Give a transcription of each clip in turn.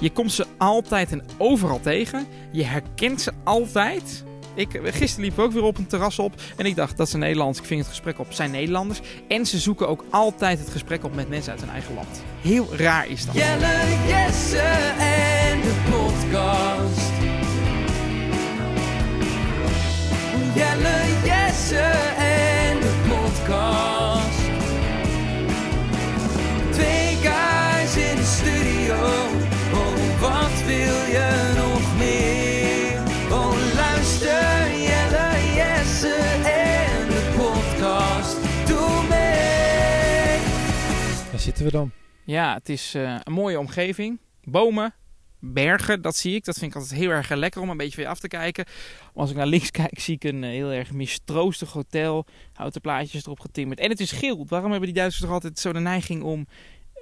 Je komt ze altijd en overal tegen. Je herkent ze altijd. Ik, gisteren liep ik ook weer op een terras op en ik dacht dat ze Nederlands. Ik ving het gesprek op, zijn Nederlanders. En ze zoeken ook altijd het gesprek op met mensen uit hun eigen land. Heel raar is dat. Jelle, Jesse en de podcast. Jelle, Jesse en de podcast. Wat wil je nog meer? Oh, luister, Jelle, Jesse en de podcast. Doe mee. Daar zitten we dan. Ja, het is eh, een mooie omgeving. Bomen, bergen, dat zie ik. Dat vind ik altijd heel erg lekker om een beetje weer af te kijken. Als ik naar links kijk, zie ik een eh, heel erg mistroostig hotel. Houten plaatjes erop getimmerd. En het is geel. Waarom hebben die Duitsers toch altijd zo de neiging om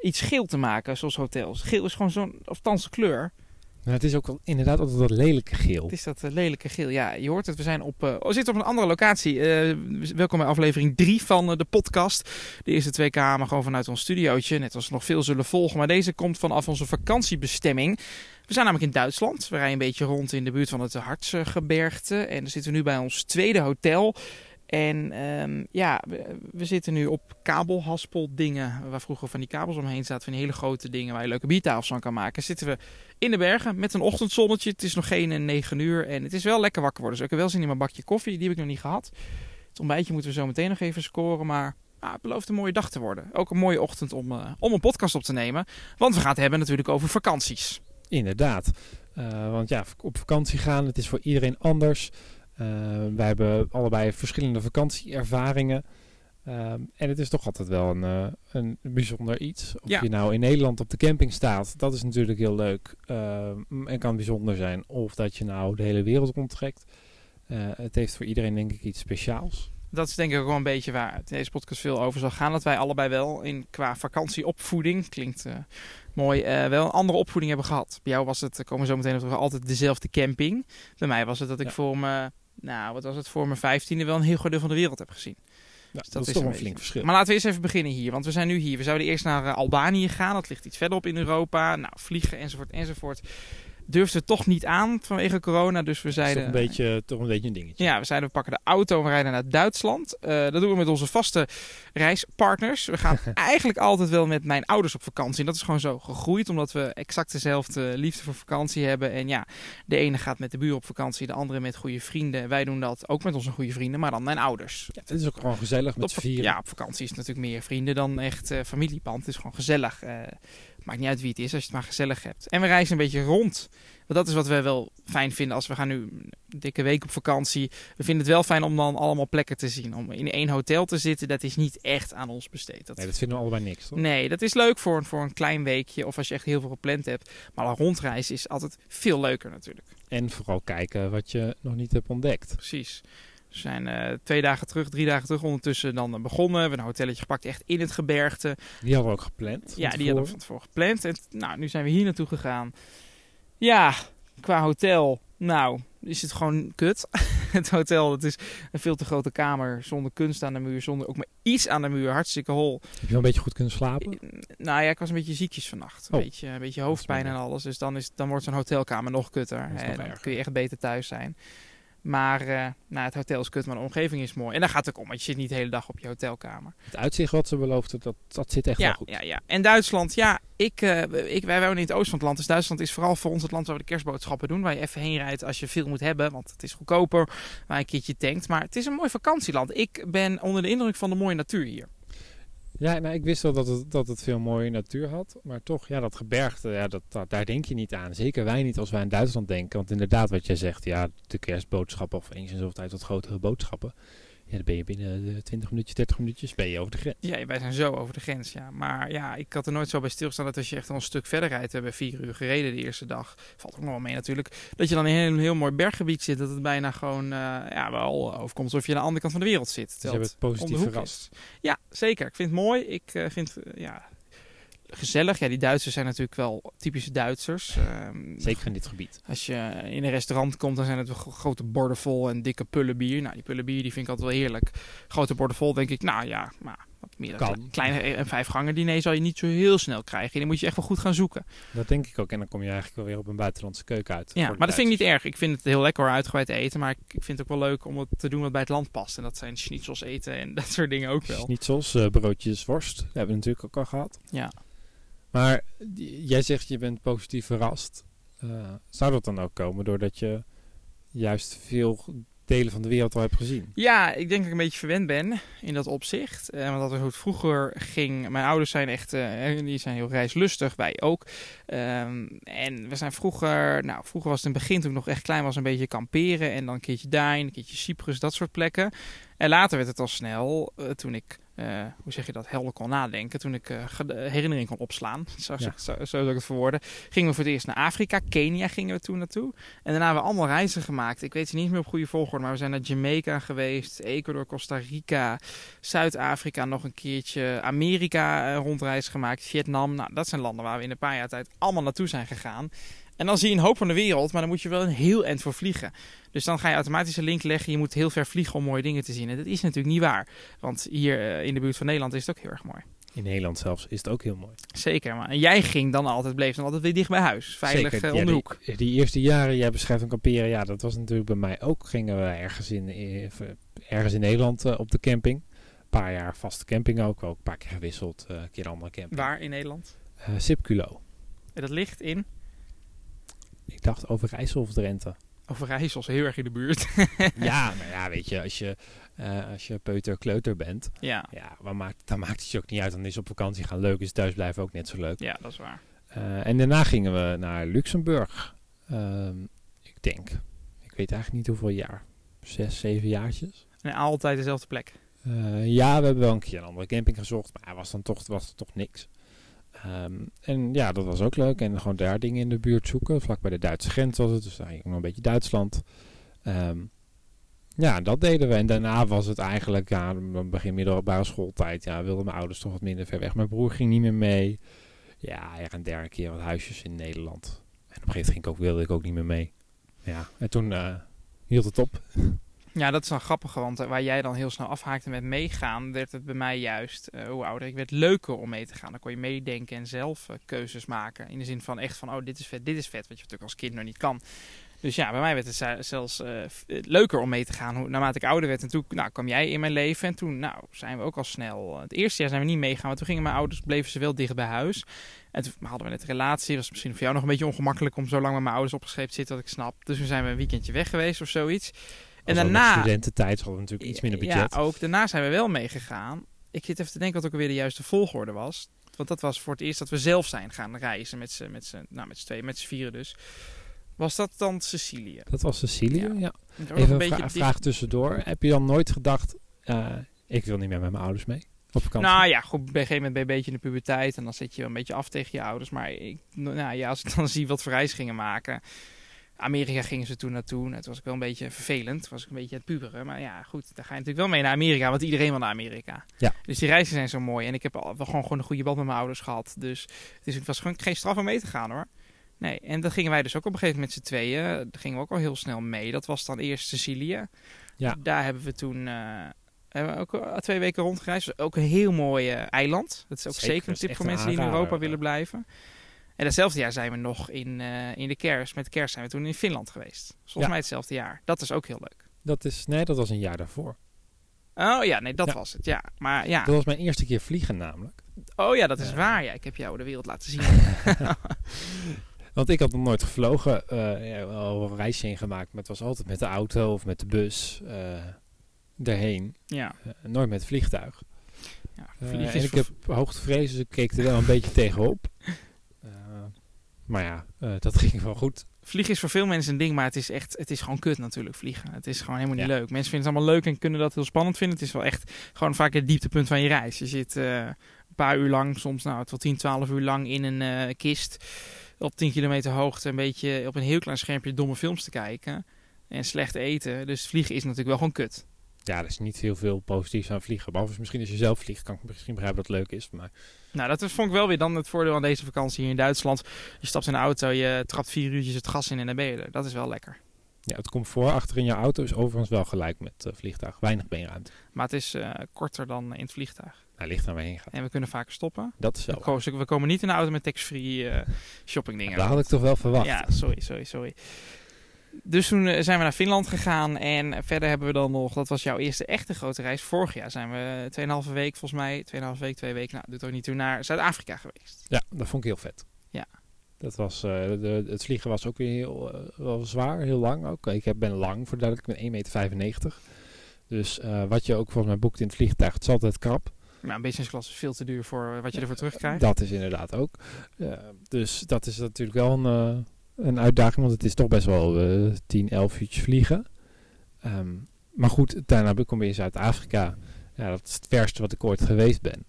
iets geel te maken, zoals hotels? Geel is gewoon zo'n, of thans kleur. Nou, het is ook wel inderdaad altijd dat lelijke geel. Het is dat eh, lelijke geel. Ja, je hoort het. We zijn op, eh, we zitten op een andere locatie. Eh, welkom bij aflevering 3 van de podcast. De eerste twee kamer gewoon vanuit ons studiootje. Net als nog veel zullen volgen. Maar deze komt vanaf onze vakantiebestemming. We zijn namelijk in Duitsland. We rijden een beetje rond in de buurt van het Hartsgebergte. En dan zitten we nu bij ons tweede hotel. En ehm, ja, we, zitten nu op kabelhaspeldingen. Waar vroeger van die kabels omheen zaten. Van hele grote dingen waar je leuke biertafels van kan maken. Zitten we in de bergen met een ochtendzonnetje. Het is nog geen 9 uur en het is wel lekker wakker worden. Dus ik heb wel zin in mijn bakje koffie. Die heb ik nog niet gehad. Het ontbijtje moeten we zo meteen nog even scoren. Maar ah, het belooft een mooie dag te worden. Ook een mooie ochtend om, eh, om een podcast op te nemen. Want we gaan het hebben natuurlijk over vakanties. Inderdaad. Eh, want ja, op vakantie gaan, het is voor iedereen anders. Uh, wij hebben allebei verschillende vakantieervaringen. Ehm, en het is toch altijd wel een, eh, een bijzonder iets. Of Ja. je nou in Nederland op de camping staat, dat is natuurlijk heel leuk. ehm, en kan bijzonder zijn. Of dat je nou de hele wereld rondtrekt. Eh, het heeft voor iedereen denk ik iets speciaals. Dat is denk ik ook wel een beetje waar deze podcast veel over zal gaan. Dat wij allebei wel in qua vakantieopvoeding, klinkt eh, mooi, eh, wel een andere opvoeding hebben gehad. Bij jou was het, komen we zo meteen op terug, altijd dezelfde camping. Bij mij was het dat ik Ja. voor me, nou wat was het, voor mijn vijftiende wel een heel groot deel van de wereld heb gezien. Ja, dat dat, is een toch een flink verschil. Maar laten we eerst even beginnen hier, want we zijn nu hier. We zouden eerst naar eh, Albanië gaan, dat ligt iets verderop in Europa. Nou, vliegen enzovoort enzovoort. Durfden we toch niet aan vanwege corona, dus we zeiden... toch een, beetje, toch een beetje een dingetje. Ja, we zeiden we pakken de auto en we rijden naar Duitsland. Eh, dat doen we met onze vaste reispartners. We gaan eigenlijk altijd wel met mijn ouders op vakantie. En dat is gewoon zo gegroeid, omdat we exact dezelfde liefde voor vakantie hebben. En ja, de ene gaat met de buur op vakantie, de andere met goede vrienden. Wij doen dat ook met onze goede vrienden, maar dan mijn ouders. Ja, het is ook gewoon gezellig met Op, vieren. ja, op vakantie is natuurlijk meer vrienden dan echt eh, familieband. Het is gewoon gezellig. Eh, maakt niet uit wie het is, als je het maar gezellig hebt. En we reizen een beetje rond. Want dat is wat we wel fijn vinden als we gaan nu een dikke week op vakantie. We vinden het wel fijn om dan allemaal plekken te zien. Om in één hotel te zitten, dat is niet echt aan ons besteed. Dat, Nee, dat vinden we allebei niks, toch? nee, dat is leuk voor, een- voor een klein weekje of als je echt heel veel gepland hebt. Maar een rondreis is altijd veel leuker natuurlijk. En vooral kijken wat je nog niet hebt ontdekt. Precies. We zijn eh, twee dagen terug, drie dagen terug ondertussen dan eh, begonnen. We hebben een hotelletje gepakt echt in het gebergte. Die hadden we ook gepland. Ja, die hadden we van tevoren. gepland. En nou, nu zijn we hier naartoe gegaan. Ja, qua hotel, nou, is het gewoon kut. het hotel, dat is een veel te grote kamer zonder kunst aan de muur, zonder ook maar iets aan de muur. Hartstikke hol. Heb je wel een beetje goed kunnen slapen? Nou ja, ik was een beetje ziekjes vannacht. Een, Oh. beetje, een beetje hoofdpijn en alles. Dus dan, is, dan wordt zo'n hotelkamer nog kutter. En dan erger. kun je echt beter thuis zijn. Maar nou, het hotel is kut, maar de omgeving is mooi. En daar gaat het ook om, want je zit niet de hele dag op je hotelkamer. Het uitzicht wat ze beloofden, dat, dat zit echt wel goed. ja, ja. En Duitsland, ja, ik, eh, ik, wij wonen in het oosten van het land. Dus Duitsland is vooral voor ons het land waar we de kerstboodschappen doen. Waar je even heen rijdt als je veel moet hebben. Want het is goedkoper. Waar je een keertje tankt. Maar het is een mooi vakantieland. Ik ben onder de indruk van de mooie natuur hier. Ja, nou, ik wist wel dat het, dat het veel mooie natuur had. Maar toch, ja, dat gebergte, ja, dat, daar denk je niet aan. Zeker wij niet als wij aan Duitsland denken. Want inderdaad, wat jij zegt, ja, de kerstboodschappen of eens in zoveel tijd wat grotere boodschappen. Ja, dan ben je binnen de 20 minuutjes, 30 minuutjes, ben je over de grens. Ja, wij zijn zo over de grens, ja. Maar ja, ik had er nooit zo bij stilstaan dat als je echt al een stuk verder rijdt. We hebben vier uur gereden de eerste dag. Valt ook nog wel mee natuurlijk. Dat je dan in een heel, heel mooi berggebied zit. Dat het bijna gewoon, eh, ja, wel overkomt alsof je aan de andere kant van de wereld zit. Dus je Terwijl hebt het positief verrast. is. Ja, zeker. Ik vind het mooi. Ik eh, vind, eh, ja, gezellig. Ja, die Duitsers zijn natuurlijk wel typische Duitsers. Ehm, Zeker in dit gebied. Als je in een restaurant komt, dan zijn het grote borden vol en dikke pullen bier. Nou, die pullen bier die vind ik altijd wel heerlijk. Grote borden vol, denk ik, nou ja, maar wat meer dan Kan. kle- kleine en vijf gangen diner zal je niet zo heel snel krijgen. Die moet je echt wel goed gaan zoeken. Dat denk ik ook. En dan kom je eigenlijk wel weer op een buitenlandse keuken uit. Ja, maar dat vind ik niet erg. Ik vind het heel lekker hoor, uitgebreid eten, maar ik, ik vind het ook wel leuk om het te doen wat bij het land past. En dat zijn schnitzels eten en dat soort dingen ook wel. Schnitzels, eh, broodjes, worst. Dat hebben we natuurlijk ook al gehad. Ja. Maar jij zegt je bent positief verrast. Eh, zou dat dan ook komen doordat je juist veel delen van de wereld al hebt gezien? Ja, ik denk dat ik een beetje verwend ben in dat opzicht. Eh, want dat het vroeger ging. Mijn ouders zijn echt, eh, die zijn heel reislustig, wij ook. Ehm, en we zijn vroeger, nou vroeger was het in het begin toen ik nog echt klein was, een beetje kamperen. En dan een keertje Duin, een keertje Cyprus, dat soort plekken. En later werd het al snel, toen ik, eh, hoe zeg je dat, helder kon nadenken. Toen ik ge- herinnering kon opslaan, zo, Ja. zo, zo zou ik het verwoorden. Gingen we voor het eerst naar Afrika, Kenia gingen we toen naartoe. En daarna hebben we allemaal reizen gemaakt. Ik weet ze niet meer op goede volgorde, maar we zijn naar Jamaica geweest, Ecuador, Costa Rica, Zuid-Afrika nog een keertje, Amerika rondreis gemaakt, Vietnam. Nou, dat zijn landen waar we in een paar jaar tijd allemaal naartoe zijn gegaan. En dan zie je een hoop van de wereld, maar dan moet je wel een heel eind voor vliegen. Dus dan ga je automatisch een link leggen. Je moet heel ver vliegen om mooie dingen te zien. En dat is natuurlijk niet waar. Want hier eh, in de buurt van Nederland is het ook heel erg mooi. In Nederland zelfs is het ook heel mooi. Zeker. Maar en jij ging dan altijd, bleef dan altijd weer dicht bij huis. Veilig Zeker, eh, ja, om de hoek. Die, die eerste jaren, jij beschrijft een kamperen, ja, dat was natuurlijk bij mij ook. Gingen we ergens in, ergens in Nederland eh, op de camping. Een paar jaar vaste camping ook, wel een paar keer gewisseld, eh, een keer andere camping. Waar in Nederland? Eh, Sipculo. En dat ligt in Ik dacht Overijssel of Drenthe. Overijssel, is heel erg in de buurt. ja, maar ja, weet je, als je, eh, als je peuter-kleuter bent, ja. ja, maakt, dan maakt het je ook niet uit. Dan is op vakantie gaan leuk, is thuisblijven ook net zo leuk. ja, dat is waar. Eh, en daarna gingen we naar Luxemburg. Ehm, ik denk, ik weet eigenlijk niet hoeveel jaar. Zes, zeven jaartjes. En altijd dezelfde plek. Eh, ja, we hebben wel een keer een andere camping gezocht, maar was dan toch, was toch niks. Ehm, en ja, dat was ook leuk. En gewoon daar dingen in de buurt zoeken. Vlak bij de Duitse grens was het, dus daar ik nog een beetje Duitsland. Ehm, ja, dat deden we. En daarna was het eigenlijk, ja, begin middelbare schooltijd. Ja, wilden mijn ouders toch wat minder ver weg. Mijn broer ging niet meer mee. Ja, er een derde keer wat huisjes in Nederland. En op een gegeven moment ging ik ook, wilde ik ook niet meer mee. Ja, en toen eh, hield het op. Ja, dat is dan grappig, want eh, waar jij dan heel snel afhaakte met meegaan, werd het bij mij juist, eh, hoe ouder ik werd, leuker om mee te gaan. Dan kon je meedenken en zelf eh, keuzes maken. In de zin van echt van, oh, dit is vet, dit is vet, wat je natuurlijk als kind nog niet kan. Dus ja, bij mij werd het ze- zelfs leuker om mee te gaan hoe, naarmate ik ouder werd. En toen nou, kwam jij in mijn leven en toen nou, zijn we ook al snel... Het eerste jaar zijn we niet meegegaan, maar toen gingen mijn ouders, bleven ze wel dicht bij huis. En toen hadden we net een relatie. was misschien voor jou nog een beetje ongemakkelijk om zo lang met mijn ouders opgeschreven te zitten, wat ik snap. Dus toen zijn we een weekendje weg geweest of zoiets. En daarna... studententijd hadden we natuurlijk iets minder budget. Ja, ook. Daarna zijn we wel meegegaan. Ik zit even te denken wat ook alweer de juiste volgorde was. Want dat was voor het eerst dat we zelf zijn gaan reizen met z'n met z'n- nou, met z'n tweeën, met z'n vieren dus. Was dat dan Sicilië? Dat was Cecilië, Ja. Even een vra- vraag tussendoor. Heb je dan nooit gedacht, eh, ik wil niet meer met mijn ouders mee op vakantie? Nou ja, goed, op een gegeven moment ben je een beetje in de puberteit en dan zit je wel een beetje af tegen je ouders. Maar ik, nou ja, als ik dan zie wat voor reis gingen maken. Amerika gingen ze toen naartoe. Het was ook wel een beetje vervelend. Toen was ik een beetje het puberen. Maar ja, goed, daar ga je natuurlijk wel mee naar Amerika. Want iedereen wil naar Amerika. Ja. Dus die reizen zijn zo mooi. En ik heb al wel gewoon, gewoon een goede band met mijn ouders gehad. Dus het, is, het was gewoon geen straf om mee te gaan hoor. Nee, en dat gingen wij dus ook op een gegeven moment met z'n tweeën. Daar gingen we ook al heel snel mee. Dat was dan eerst Sicilië. Ja. Daar hebben we toen eh, hebben we ook twee weken rondgereisd. Ook een heel mooi eh, eiland. Dat is ook Zeker, een tip voor mensen die in. Europa willen blijven. En datzelfde jaar zijn we nog in, eh, in de kerst. Met kerst zijn we toen in Finland geweest. Volgens Ja. mij hetzelfde jaar. Dat is ook heel leuk. Dat is, nee, dat was een jaar daarvoor. Oh ja, nee, dat Ja. was het. Ja, maar ja. Dat was mijn eerste keer vliegen namelijk. Oh ja, dat is Ja. waar. Ja, ik heb jou de wereld laten zien. Want ik had nog nooit gevlogen, wel een reisje heen gemaakt, maar het was altijd met de auto of met de bus eh erheen. ja. Nooit met het vliegtuig. ja en ik heb hoogtevrees, dus ik keek er wel een beetje tegenop. Maar ja, eh, dat ging wel goed. Vliegen is voor veel mensen een ding, maar het is echt, het is gewoon kut natuurlijk vliegen. Het is gewoon helemaal niet Ja. leuk. Mensen vinden het allemaal leuk en kunnen dat heel spannend vinden. Het is wel echt gewoon vaak het dieptepunt van je reis. Je zit eh, een paar uur lang, soms nou tot 10, 12 uur lang in een eh, kist op 10 kilometer hoogte. Een beetje op een heel klein schermpje domme films te kijken en slecht eten. Dus vliegen is natuurlijk wel gewoon kut. Ja, er is niet heel veel positiefs aan vliegen. Behalve misschien als je zelf vliegt, kan ik misschien begrijpen dat het leuk is. Maar Nou, dat is, vond ik wel weer dan het voordeel aan deze vakantie hier in Duitsland. Je stapt in de auto, je trapt vier uurtjes het gas in en dan ben je er. Dat is wel lekker. ja, het comfort achter in je auto is overigens wel gelijk met eh, vliegtuig. Weinig beenruimte. Maar het is eh, korter dan in het vliegtuig. Hij ligt naar waar heen gaat. En we kunnen vaker stoppen. Dat is We wel. ko- we komen niet in de auto met tax-free eh, shopping dingen. Dat had ik toch wel verwacht. Ja, sorry, sorry, sorry. Dus toen eh, zijn we naar Finland gegaan en verder hebben we dan nog, dat was jouw eerste echte grote reis. Vorig jaar zijn we 2,5 week, volgens mij, 2,5 week, twee weken, nou, doet ook niet toe, naar Zuid-Afrika geweest. Ja, dat vond ik heel vet. Ja. Dat was, eh, de, het vliegen was ook weer heel eh, wel zwaar, heel lang ook. Ik heb, ben lang, voor duidelijk, ik ben 1,95 meter. Dus wat je ook volgens mij boekt in het vliegtuig, het is altijd krap. Maar een business class is veel te duur voor wat je ervoor terugkrijgt. Dat is inderdaad ook. Dus dat is natuurlijk wel een, een uitdaging, want het is toch best wel eh 10, 11 uurtjes vliegen. Ehm, maar goed, daarna kom je in Zuid-Afrika. Ja, dat is het verste wat ik ooit geweest ben.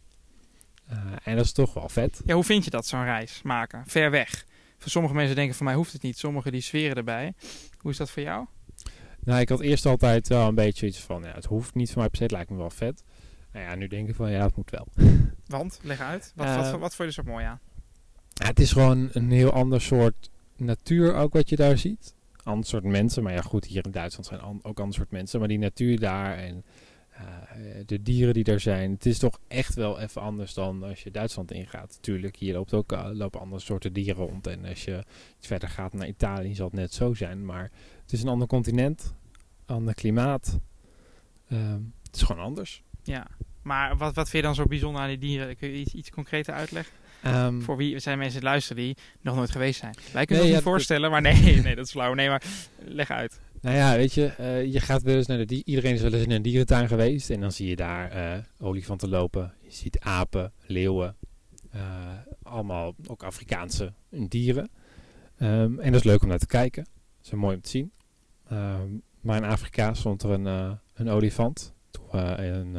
Eh, en dat is toch wel vet. Ja, hoe vind je dat, zo'n reis maken? Ver weg. Voor sommige mensen denken van mij hoeft het niet, sommigen die zweren erbij. Hoe is dat voor jou? Nou, ik had eerst altijd wel een beetje iets van, ja, het hoeft niet van mij per se, het lijkt me wel vet. Nou ja, nu denk ik van, ja, het moet wel. Want, leg uit. Wat, Eh, wat, wat, vond je er zo mooi aan? Ja, het is gewoon een heel ander soort natuur ook wat je daar ziet. Ander soort mensen, maar ja goed, hier in Duitsland zijn an- ook ander soort mensen. Maar die natuur daar en eh, de dieren die er zijn, het is toch echt wel even anders dan als je Duitsland ingaat. Natuurlijk, hier loopt ook, eh, lopen andere soorten dieren rond. En als je iets verder gaat naar Italië zal het net zo zijn. Maar het is een ander continent, ander klimaat. Ehm, het is gewoon anders. Ja. Maar wat, wat vind je dan zo bijzonder aan die dieren? Kun je iets, iets concreter uitleggen? Ehm, Voor wie zijn mensen die luisteren die nog nooit geweest zijn? Wij kunnen Nee, ja, niet voorstellen, maar nee, nee, dat is flauw. Nee, maar leg uit. Nou ja, weet je, eh, je gaat wel eens naar de Iedereen is wel eens in een dierentuin geweest. En dan zie je daar eh, olifanten lopen. Je ziet apen, leeuwen. eh, allemaal ook Afrikaanse dieren. Ehm, en dat is leuk om naar te kijken. Dat is mooi om te zien. Ehm, maar in Afrika stond er een, een olifant. Een,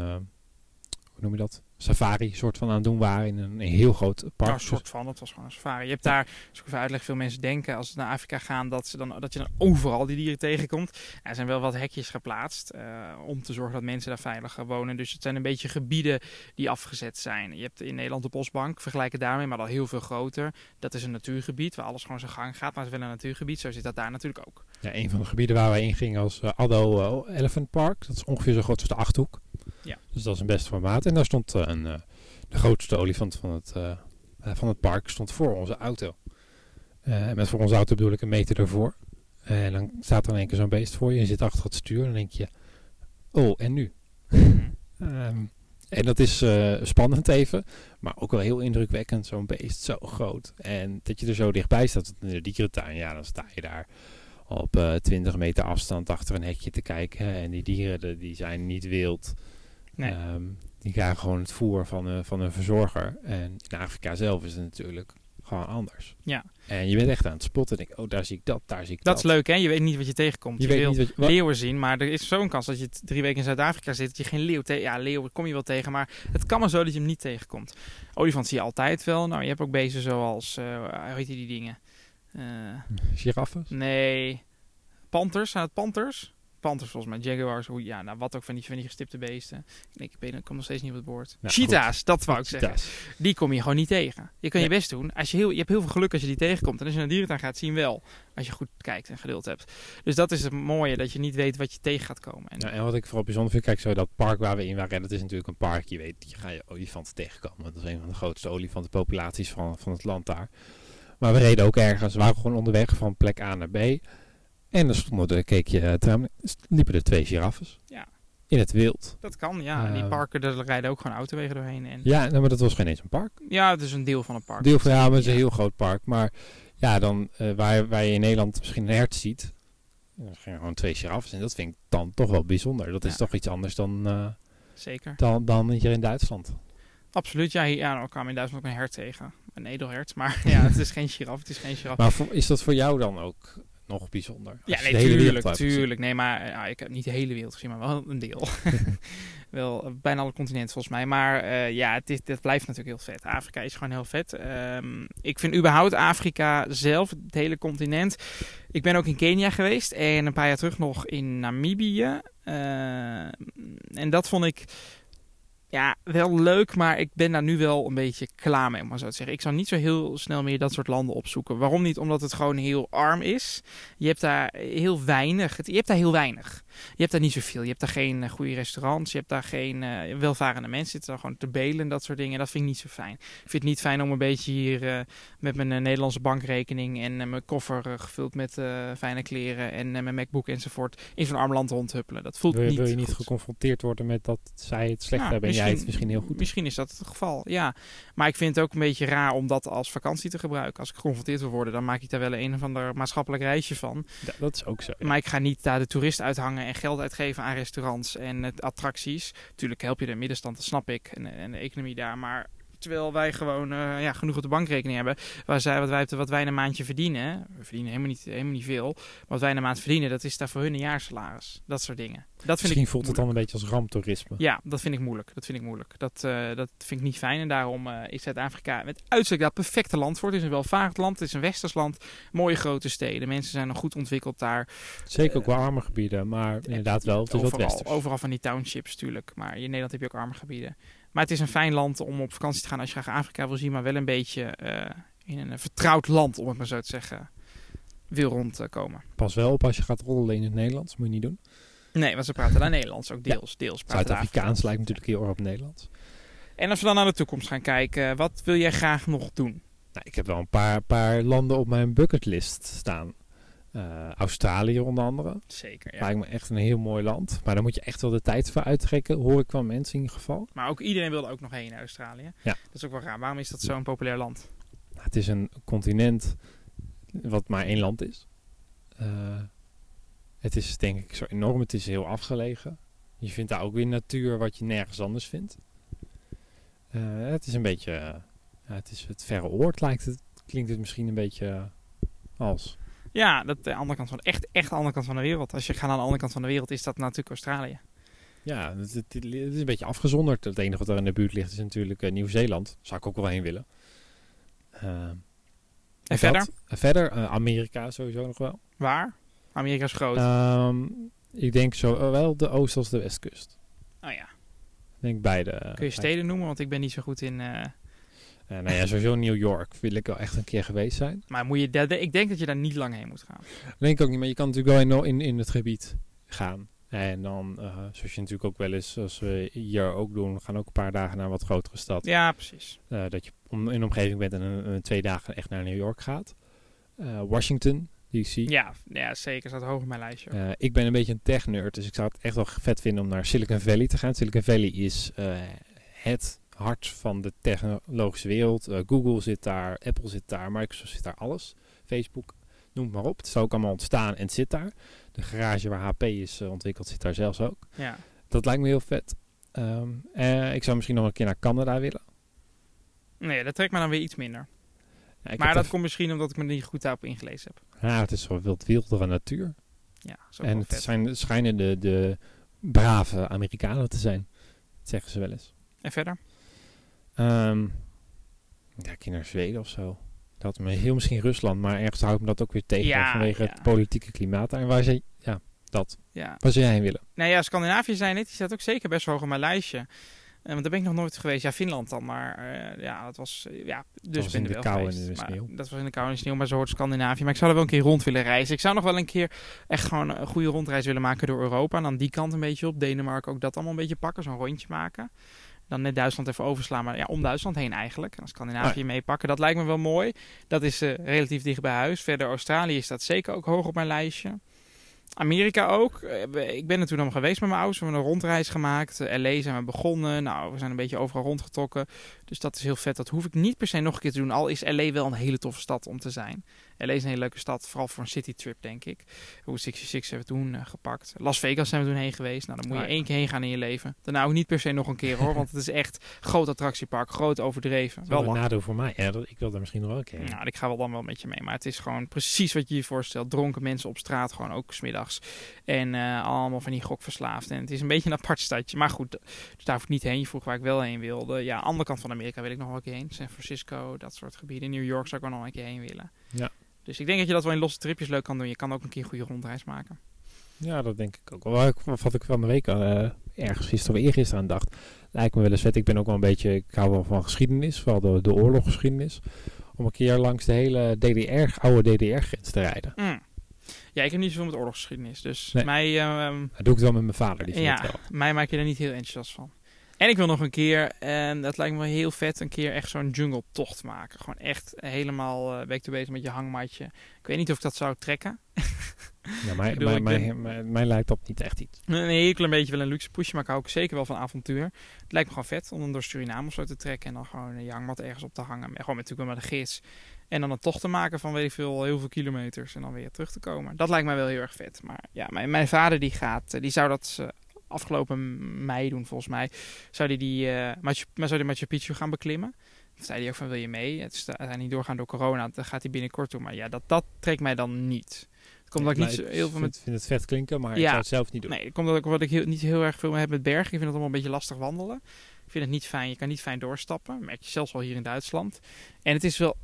hoe noem je dat? Safari soort van aan het doen waren in een, heel groot park. Een soort van, het was gewoon een safari. Je hebt daar, als ik even uitleg, veel mensen denken als ze naar Afrika gaan, dat, ze dan, dat je dan overal die dieren tegenkomt. Er zijn wel wat hekjes geplaatst eh, om te zorgen dat mensen daar veilig wonen. Dus het zijn een beetje gebieden die afgezet zijn. Je hebt in Nederland de Bosbank, vergelijk het daarmee, maar dan heel veel groter. Dat is een natuurgebied waar alles gewoon zijn gang gaat, maar het is wel een natuurgebied. Zo zit dat daar natuurlijk ook. Ja, een van de gebieden waar wij in gingen was eh, Addo eh, Elephant Park. Dat is ongeveer zo groot als de Achthoek. Ja. Dus dat is een best formaat. En daar stond eh, een, eh, de grootste olifant van het, eh, van het park stond voor onze auto. En met voor onze auto bedoel ik een meter ervoor. en dan staat er in één keer zo'n beest voor je. Je zit achter het stuur en dan denk je, oh, en nu? Ehm, en dat is spannend even, maar ook wel heel indrukwekkend, zo'n beest, zo groot. En dat je er zo dichtbij staat in de dierentuin, ja, dan sta je daar op eh 20 meter afstand achter een hekje te kijken. En die dieren die zijn niet wild. Nee. Ehm, die krijgen gewoon het voer van een, van een verzorger. En in Afrika zelf is het natuurlijk gewoon anders. Ja. En je bent echt aan het spotten. Denk, ik, oh, daar zie ik dat, daar zie ik dat. Dat is leuk, hè? Je weet niet wat je tegenkomt. Je Je, weet niet wat je- leeuwen zien, maar er is zo'n kans dat je drie weken in Zuid-Afrika zit, dat je geen leeuw tegen... Ja, leeuw kom je wel tegen, maar het kan maar zo dat je hem niet tegenkomt. Olifant zie je altijd wel. Nou, je hebt ook beesten zoals, eh hoe heet die, die dingen? Eh, Giraffen? nee, panters, zijn het panters? Panters volgens mij, jaguars, hoe, ja, nou wat ook van die, van die gestipte beesten. Ik denk, ik, weet, ik kom nog steeds niet op het woord. Cheetahs, dat wou ik zeggen. Die kom je gewoon niet tegen. Je kan je best doen. Als je, heel, je hebt heel veel geluk als je die tegenkomt. En als je naar dierentuin gaat, zie je hem wel. Als je goed kijkt en geduld hebt. Dus dat is het mooie, dat je niet weet wat je tegen gaat komen. En, Nou, en wat ik vooral bijzonder vind, kijk zo dat park waar we in waren, dat is natuurlijk een park, je weet, je ga je olifanten tegenkomen. Dat is een van de grootste olifantenpopulaties van, van het land daar. Maar we reden ook ergens, we waren gewoon onderweg van plek A naar B. En er stonden, er, keek je, het raam, liepen er twee giraffes. Ja. In het wild. dat kan, ja. En die Eh, parken, daar rijden ook gewoon autowegen doorheen. En, Ja, nou, maar dat was geen eens een park. ja, het is een deel van een park. Deel van, ja, maar het is een heel groot park. Maar ja, dan eh, waar, waar je in Nederland misschien een hert ziet, dan zijn er gewoon twee giraffes. En dat vind ik dan toch wel bijzonder. Dat is Ja. toch iets anders dan, eh, Zeker. dan, dan hier in Duitsland. Absoluut. Ja, hier, ja nou, kwamen in Duitsland ook een hert tegen. Een edelhert. Maar ja, het is geen giraf. Het is geen giraf. Maar voor- is dat voor jou dan ook nog bijzonder? Ja, nee, de hele wereld tuurlijk, hebt gezien. tuurlijk. Nee, maar ja, ik heb niet de hele wereld gezien, maar wel een deel. wel eh, bijna alle continenten volgens mij. Maar eh, ja, het, is, het blijft natuurlijk heel vet. Afrika is gewoon heel vet. Ehm, ik vind überhaupt Afrika zelf, het hele continent. Ik ben ook in Kenia geweest en een paar jaar terug nog in Namibië. Eh, en dat vond ik ja, wel leuk, maar ik ben daar nu wel een beetje klaar mee, om maar zo te zeggen. Ik zou niet zo heel snel meer dat soort landen opzoeken. Waarom niet? Omdat het gewoon heel arm is. Je hebt daar heel weinig. Je hebt daar heel weinig. Je hebt daar niet zoveel. Je hebt daar geen uh, goede restaurants. Je hebt daar geen uh, welvarende mensen. Zitten daar gewoon te belen en dat soort dingen. Dat vind ik niet zo fijn. Ik vind het niet fijn om een beetje hier uh, met mijn Nederlandse bankrekening en mijn koffer gevuld met fijne kleren en mijn MacBook enzovoort in zo'n arm land rondhuppelen. Dat voelt wil je, niet Wil je niet goed. geconfronteerd worden met dat zij het slecht Nou, hebben en jij het misschien heel goed Misschien is dat het geval, ja. Maar ik vind het ook een beetje raar om dat als vakantie te gebruiken. Als ik geconfronteerd wil worden, dan maak ik daar wel een of ander maatschappelijk reisje van. Ja, dat is ook zo. ja. Maar ik ga niet daar de toerist uithangen en geld uitgeven aan restaurants en attracties. Tuurlijk help je de middenstand, dat snap ik. En, en de economie daar. Maar terwijl wij gewoon eh, ja, genoeg op de bankrekening hebben. Waar zij, wat, wij, wat wij in een maandje verdienen. We verdienen helemaal niet, helemaal niet veel. Wat wij in een maand verdienen, dat is daar voor hun een jaarsalaris. Dat soort dingen. Dat vind Misschien ik voelt het dan een beetje als ramptoerisme. ja, dat vind ik moeilijk. Dat vind ik moeilijk. Dat, uh, dat vind ik niet fijn. En daarom uh, is Zuid-Afrika met uitstek dat perfecte land voor. Het is een welvarend land. Het is een westers land. Mooie grote steden. Mensen zijn nog goed ontwikkeld daar. Zeker ook wel arme gebieden, maar inderdaad wel. Het is overal, westers. overal van die townships natuurlijk. Maar in Nederland heb je ook arme gebieden. Maar het is een fijn land om op vakantie te gaan als je graag Afrika wil zien. Maar wel een beetje uh, in een vertrouwd land, om het maar zo te zeggen, wil rondkomen. Pas wel op als je gaat rollen in het Nederlands. Moet je niet doen. Nee, want ze praten daar Nederlands ook deels. Ja. deels Zuid-Afrikaans lijkt natuurlijk heel erg op Nederlands. En als we dan naar de toekomst gaan kijken, wat wil jij graag nog doen? Nou, ik heb wel een paar, paar landen op mijn bucketlist staan. Uh, Australië onder andere. Zeker, ja. Lijkt me echt een heel mooi land. Maar daar moet je echt wel de tijd voor uittrekken, hoor ik van mensen in ieder geval. Maar ook iedereen wilde ook nog heen naar Australië. Ja. Dat is ook wel raar. Waarom is dat zo'n populair land? Nou, het is een continent wat maar één land is. Uh, het is denk ik zo enorm. Het is heel afgelegen. Je vindt daar ook weer natuur wat je nergens anders vindt. Uh, het is een beetje... Het is het verre oord lijkt het. Klinkt het misschien een beetje als... Ja, dat de andere kant van echt, echt de andere kant van de wereld. Als je gaat aan de andere kant van de wereld, is dat natuurlijk Australië. Ja, het, het, het is een beetje afgezonderd. Het enige wat er in de buurt ligt is natuurlijk uh, Nieuw-Zeeland. Zou ik ook wel heen willen. Uh, en verder? verder, uh, Amerika sowieso nog wel. Waar? Amerika is groot. Um, ik denk zowel de oost- als de westkust. Oh ja. Ik denk beide. Kun je steden noemen? Want ik ben niet zo goed in... Uh... Uh, nou ja, sowieso New York wil ik wel echt een keer geweest zijn. Maar moet je dat, ik denk dat je daar niet lang heen moet gaan. Dat denk ik ook niet, maar je kan natuurlijk wel in, in, in het gebied gaan. En dan, uh, zoals je natuurlijk ook wel eens, zoals we hier ook doen, we gaan ook een paar dagen naar een wat grotere stad. Ja, precies. Uh, dat je om, in de omgeving bent en een, een, twee dagen echt naar New York gaat. Washington, DC. Ja, ja, zeker. Staat hoog op mijn lijstje. Uh, ik ben een beetje een tech-nerd, dus ik zou het echt wel vet vinden om naar Silicon Valley te gaan. Silicon Valley is het hart van de technologische wereld. Uh, Google zit daar, Apple zit daar, Microsoft zit daar, alles. Facebook, noem maar op. Het is ook allemaal ontstaan en het zit daar. De garage waar HP is uh, ontwikkeld zit daar zelfs ook. Ja. Dat lijkt me heel vet. Um, uh, ik zou misschien nog een keer naar Canada willen. Nee, dat trekt me dan weer iets minder. Ja, maar dat komt misschien omdat ik me niet goed daarop ingelezen heb. Ja, het is zo wild wildere natuur. Ja, en het zijn, schijnen de, de brave Amerikanen te zijn. Dat zeggen ze wel eens. En verder? Um, ja, ik naar Zweden of zo. Dat me heel misschien Rusland, maar ergens houdt me dat ook weer tegen ja, vanwege ja. het politieke klimaat. En waar ze, ja, dat. Ja. Waar zou jij heen willen? Nou ja, Scandinavië zijn net, die staat ook zeker best hoog op mijn lijstje. Uh, want daar ben ik nog nooit geweest. Ja, Finland dan, maar uh, ja, dat was, uh, ja, dus was ben in de wel kou en de maar sneeuw. Dat was in de kou en de sneeuw, maar zo hoort Scandinavië. Maar ik zou er wel een keer rond willen reizen. Ik zou nog wel een keer echt gewoon een goede rondreis willen maken door Europa. En dan die kant een beetje op, Denemarken ook dat allemaal een beetje pakken, zo'n rondje maken. Dan net Duitsland even overslaan, maar ja, om Duitsland heen eigenlijk. En dan Scandinavië Ah. meepakken. Dat lijkt me wel mooi. Dat is uh, relatief dicht bij huis. Verder Australië staat zeker ook hoog op mijn lijstje. Amerika ook. Uh, Ik ben er toen allemaal geweest met mijn ouders. We hebben een rondreis gemaakt. Uh, LA zijn we begonnen. Nou, we zijn een beetje overal rondgetrokken. Dus dat is heel vet. Dat hoef ik niet per se nog een keer te doen. Al is LA wel een hele toffe stad om te zijn. LA is een hele leuke stad, vooral voor een citytrip, denk ik. Hoe 66 hebben we toen eh, gepakt. Las Vegas zijn we toen heen geweest. Nou, dan moet je ja. één keer heen gaan in je leven. Daarna ook niet per se nog een keer hoor, want het is echt groot attractiepark, groot overdreven. Wel een nadeel voor mij. Ja, dat, ik wil daar misschien nog wel een keer. heen. Nou, ik ga wel dan wel met je mee. Maar het is gewoon precies wat je je voorstelt. Dronken mensen op straat, gewoon ook smiddags. En eh, allemaal van die gokverslaafd. En het is een beetje een apart stadje. Maar goed, dus daar hoef ik niet heen. Je vroeg waar ik wel heen wilde. Ja, andere kant van Amerika wil ik nog wel een keer heen. San Francisco, dat soort gebieden. New York zou ik wel nog een keer heen willen. Ja. Dus ik denk dat je dat wel in losse tripjes leuk kan doen. Je kan ook een keer een goede rondreis maken. Ja, dat denk ik ook wel. Wat ik- van de week eh, ergens gisteren of eergisteren aan dacht. Lijkt me wel eens vet. Ik ben ook wel een beetje, ik hou wel van geschiedenis, vooral de, de oorlogsgeschiedenis. Om een keer langs de hele DDR, oude DDR-grens te rijden. Mm. Ja, ik heb niet zoveel met oorlogsgeschiedenis. Dus Nee. mij, ehm, Dat doe ik wel met mijn vader, die vindt ja, mij maak je daar niet heel enthousiast van. En ik wil nog een keer, en dat lijkt me heel vet, een keer echt zo'n jungle tocht maken. Gewoon echt helemaal eh back to basics met je hangmatje. Ik weet niet of ik dat zou trekken. Ja, mij, bedoel, ben- lijkt dat niet echt iets. Een heel klein beetje wel een luxe pushje, maar ik hou ook zeker wel van avontuur. Het lijkt me gewoon vet om dan door Suriname of zo te trekken en dan gewoon je hangmat ergens op te hangen. Maar gewoon natuurlijk wel met een gids. En dan een tocht te maken van weet ik veel, heel veel kilometers en dan weer terug te komen. Dat lijkt mij wel heel erg vet. Maar ja, mijn, mijn vader die gaat, eh, die zou dat eh, afgelopen mei doen volgens mij. Zou die, die, eh, Machu, maar zou die Machu Picchu gaan beklimmen. Toen zei hij ook van wil je mee? Het is niet doorgaan door corona, dan gaat hij binnenkort doen. Maar ja, dat, dat trekt mij dan niet. Het komt dat ik niet zo heel veel met Ik vind het vet klinken, maar ik Ja. zou het zelf niet doen. Nee, dat komt dat ik, wat ik heel, niet heel erg veel mee heb met bergen. Ik vind het allemaal een beetje lastig wandelen. Ik vind het niet fijn. Je kan niet fijn doorstappen. Merk je zelfs wel hier in Duitsland. En het is wel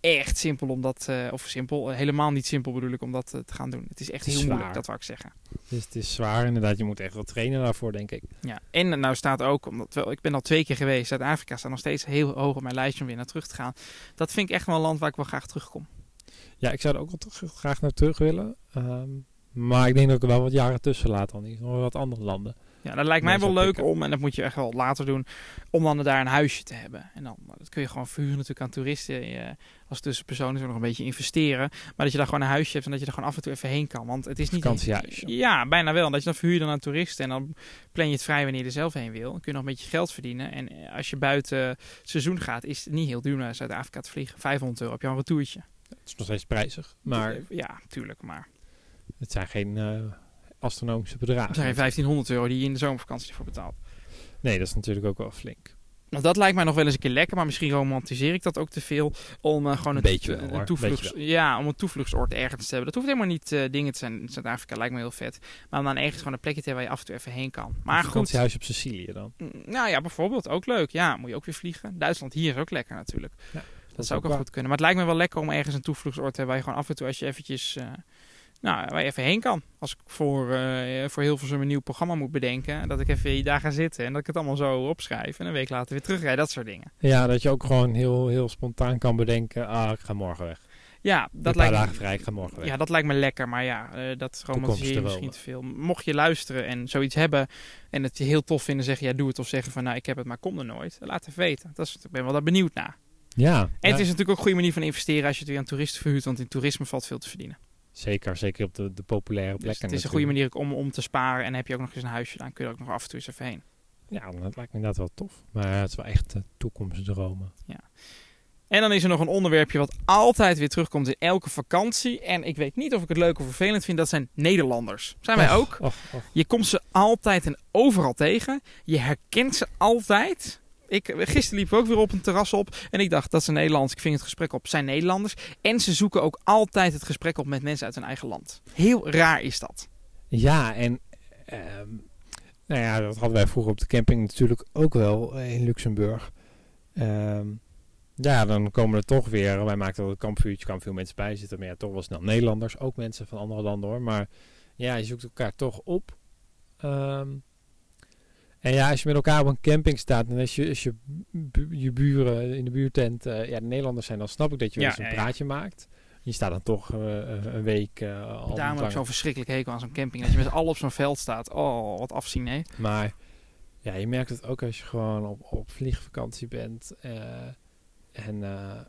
echt simpel om dat... eh, of simpel, eh, helemaal niet simpel bedoel ik om dat eh, te gaan doen. Het is echt Het is heel moeilijk, zwaar. dat wou ik zeggen. Dus het is zwaar inderdaad. Je moet echt wel trainen daarvoor, denk ik. Ja. En nou staat ook, omdat wel, ik ben al twee keer geweest. Zuid-Afrika staat nog steeds heel hoog op mijn lijstje om weer naar terug te gaan. Dat vind ik echt wel een land waar ik wel graag terugkom. Ja, ik zou er ook wel terug- graag naar terug willen. Ehm, maar ik denk dat ik er wel wat jaren tussen laat dan. Nog wat andere landen. Ja, dat lijkt mij wel leuk om, en dat moet je echt wel later doen, om dan daar een huisje te hebben. En dan, dat kun je gewoon verhuren natuurlijk aan toeristen. als tussenpersoon is nog een beetje investeren. Maar dat je daar gewoon een huisje hebt en dat je er gewoon af en toe even heen kan. Want het is niet... Ja, bijna wel. Dat je dan verhuur je dan aan toeristen en dan plan je het vrij wanneer je er zelf heen wil. Dan kun je nog een beetje geld verdienen. En eh, als je buiten het seizoen gaat, is het niet heel duur naar Zuid-Afrika te vliegen. 500 euro heb je al een retourtje. Het is nog steeds prijzig. Maar Ja, tuurlijk. Maar het zijn geen eh, astronomische bedragen. zijn geen 1500 euro die je in de zomervakantie voor betaalt. Nee, dat is natuurlijk ook wel flink. Nou, dat lijkt mij nog wel eens een keer lekker, maar misschien romantiseer ik dat ook te veel om eh, gewoon een, Beetje een- wel, een hoor. toevluchts, Beetje ja, om een toevluchtsoord ergens te hebben. Dat hoeft helemaal niet eh, dingen te zijn. In Zuid-Afrika lijkt me heel vet, maar om dan ergens gewoon een plekje te hebben waar je af en toe even heen kan. Maar een goed, vakantiehuis op Sicilië dan. mm, nou ja, bijvoorbeeld ook leuk. Ja, moet je ook weer vliegen. Duitsland hier is ook lekker natuurlijk. Ja, dat zou ook wel goed kunnen. Maar het lijkt me wel lekker om ergens een toevluchtsoord te hebben waar je gewoon af en toe als je eventjes, eh, nou, waar je even heen kan. Als ik voor, eh voor Hilversum een nieuw programma moet bedenken, dat ik even daar ga zitten en dat ik het allemaal zo opschrijf en een week later weer terugrijd, dat soort dingen. Ja, dat je ook gewoon heel, heel spontaan kan bedenken. Ah, ik ga morgen weg. Ja, dat lijkt dagen me, vrij, ik ga morgen weg. ja, dat lijkt me lekker. Maar ja, eh, dat romantiseer je misschien te veel. Mocht je luisteren en zoiets hebben en het je heel tof vinden, zeggen ja, doe het. Of zeggen van nou, ik heb het, maar kom er nooit. Laat even weten. Dat is, ik ben wel daar benieuwd naar. Ja, En ja, het is natuurlijk ook een goede manier van investeren als je het weer aan toeristen verhuurt. Want in toerisme valt veel te verdienen. Zeker. Zeker op de, de populaire Dus plekken. het is een goede manier om, om te sparen. En heb je ook nog eens een huisje. Dan kun je er ook nog af en toe eens even heen. Ja, dat lijkt me inderdaad wel tof. Maar het is wel echt uh, toekomstdromen. En dan is er nog een onderwerpje wat altijd weer terugkomt in elke vakantie. En ik weet niet of ik het leuk of vervelend vind. Dat zijn Nederlanders. Zijn wij Och, ook? och, och. Je komt ze altijd en overal tegen. Je herkent ze altijd. Ik, gisteren liep ik ook weer op een terras op. En ik dacht, dat zijn Nederlands. Ik ving het gesprek op. Zijn Nederlanders. En ze zoeken ook altijd het gesprek op met mensen uit hun eigen land. Heel raar is dat. Ja, en ehm, nou ja, dat hadden wij vroeger op de camping natuurlijk ook wel eh, in Luxemburg. Ehm, ja, dan komen er toch weer, wij maakten al een kampvuurtje, kwamen veel mensen bij zitten, maar ja, toch wel snel Nederlanders, ook mensen van andere landen hoor. Maar ja, je zoekt elkaar toch op. Ehm, en ja, als je met elkaar op een camping staat en als je, als je, je buren in de buurtent, eh, ja, de Nederlanders zijn, dan snap ik dat je wel Ja, eens een ja, ja. praatje maakt. Je staat dan toch eh, een week eh, al Daarom heb ik zo'n verschrikkelijk hekel aan zo'n camping. Dat je met z'n allen op zo'n veld staat. Oh, wat afzien, hè? Maar ja, je merkt het ook als je gewoon op, op vliegvakantie bent eh, en eh,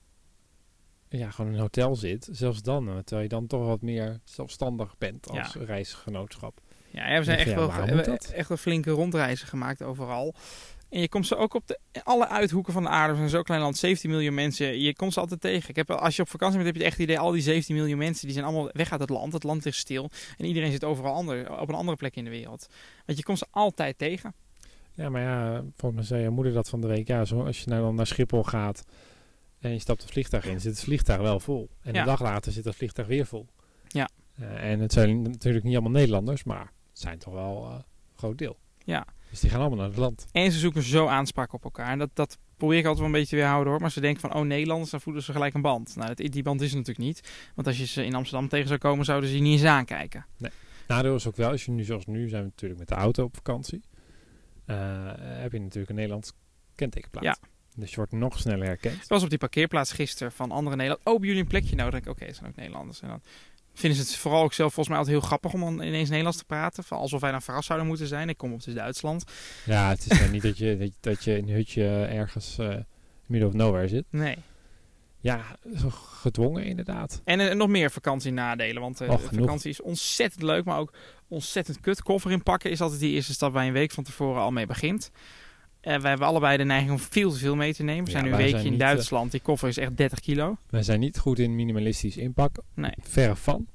ja, gewoon in een hotel zit. Zelfs dan, eh, terwijl je dan toch wat meer zelfstandig bent als reisgenootschap. Ja, we zijn Ja, echt, wel, we echt wel flinke rondreizen gemaakt overal. En je komt ze ook op de, alle uithoeken van de aarde. We zijn zo'n klein land, 17 miljoen mensen. Je komt ze altijd tegen. Ik heb, als je op vakantie bent, heb je het echt idee... al die 17 miljoen mensen die zijn allemaal weg uit het land. Het land ligt stil. En iedereen zit overal ander, op een andere plek in de wereld. Want je komt ze altijd tegen. Ja, maar ja, volgens mij zei je moeder dat van de week. Ja, zo, als je nou dan naar Schiphol gaat en je stapt het vliegtuig in, zit het vliegtuig wel vol. En Ja. een dag later zit het vliegtuig weer vol. Ja. Eh, en het zijn natuurlijk niet allemaal Nederlanders, maar zijn toch wel eh, een groot deel. Ja. Dus die gaan allemaal naar het land. En ze zoeken zo aanspraak op elkaar. En dat, dat probeer ik altijd wel een beetje te weerhouden hoor. Maar ze denken van, oh Nederlanders, dan voelen ze gelijk een band. Nou, dat, die band is er natuurlijk niet. Want als je ze in Amsterdam tegen zou komen, zouden ze je niet eens aankijken. Nadeel is ook wel, als je nu zoals nu zijn we natuurlijk met de auto op vakantie. eh, heb je natuurlijk een Nederlands kentekenplaat. Ja. Dus je wordt nog sneller herkend. Ik was op die parkeerplaats gisteren van andere Nederlanders. Oh, hebben jullie een plekje nodig? Denk ik, Oké, het zijn ook Nederlanders. En dan vinden ze het vooral ook zelf volgens mij altijd heel grappig om dan ineens Nederlands te praten. Van Alsof wij dan verrast zouden moeten zijn. Ik kom op dus Duitsland. Ja, het is nou niet dat je, dat, je- in een hutje ergens eh middle of nowhere zit. Nee. Ja, gedwongen inderdaad. En eh, nog meer vakantienadelen. Want eh Och, genoeg. vakantie is ontzettend leuk, maar ook ontzettend kut. Koffer inpakken is altijd die eerste stap waar je een week van tevoren al mee begint. Eh wij hebben allebei de neiging om veel te veel mee te nemen. We Ja, zijn nu een weekje in niet, eh, Duitsland. Die koffer is echt 30 kilo. Wij zijn niet goed in minimalistisch inpakken. Nee. Verre van.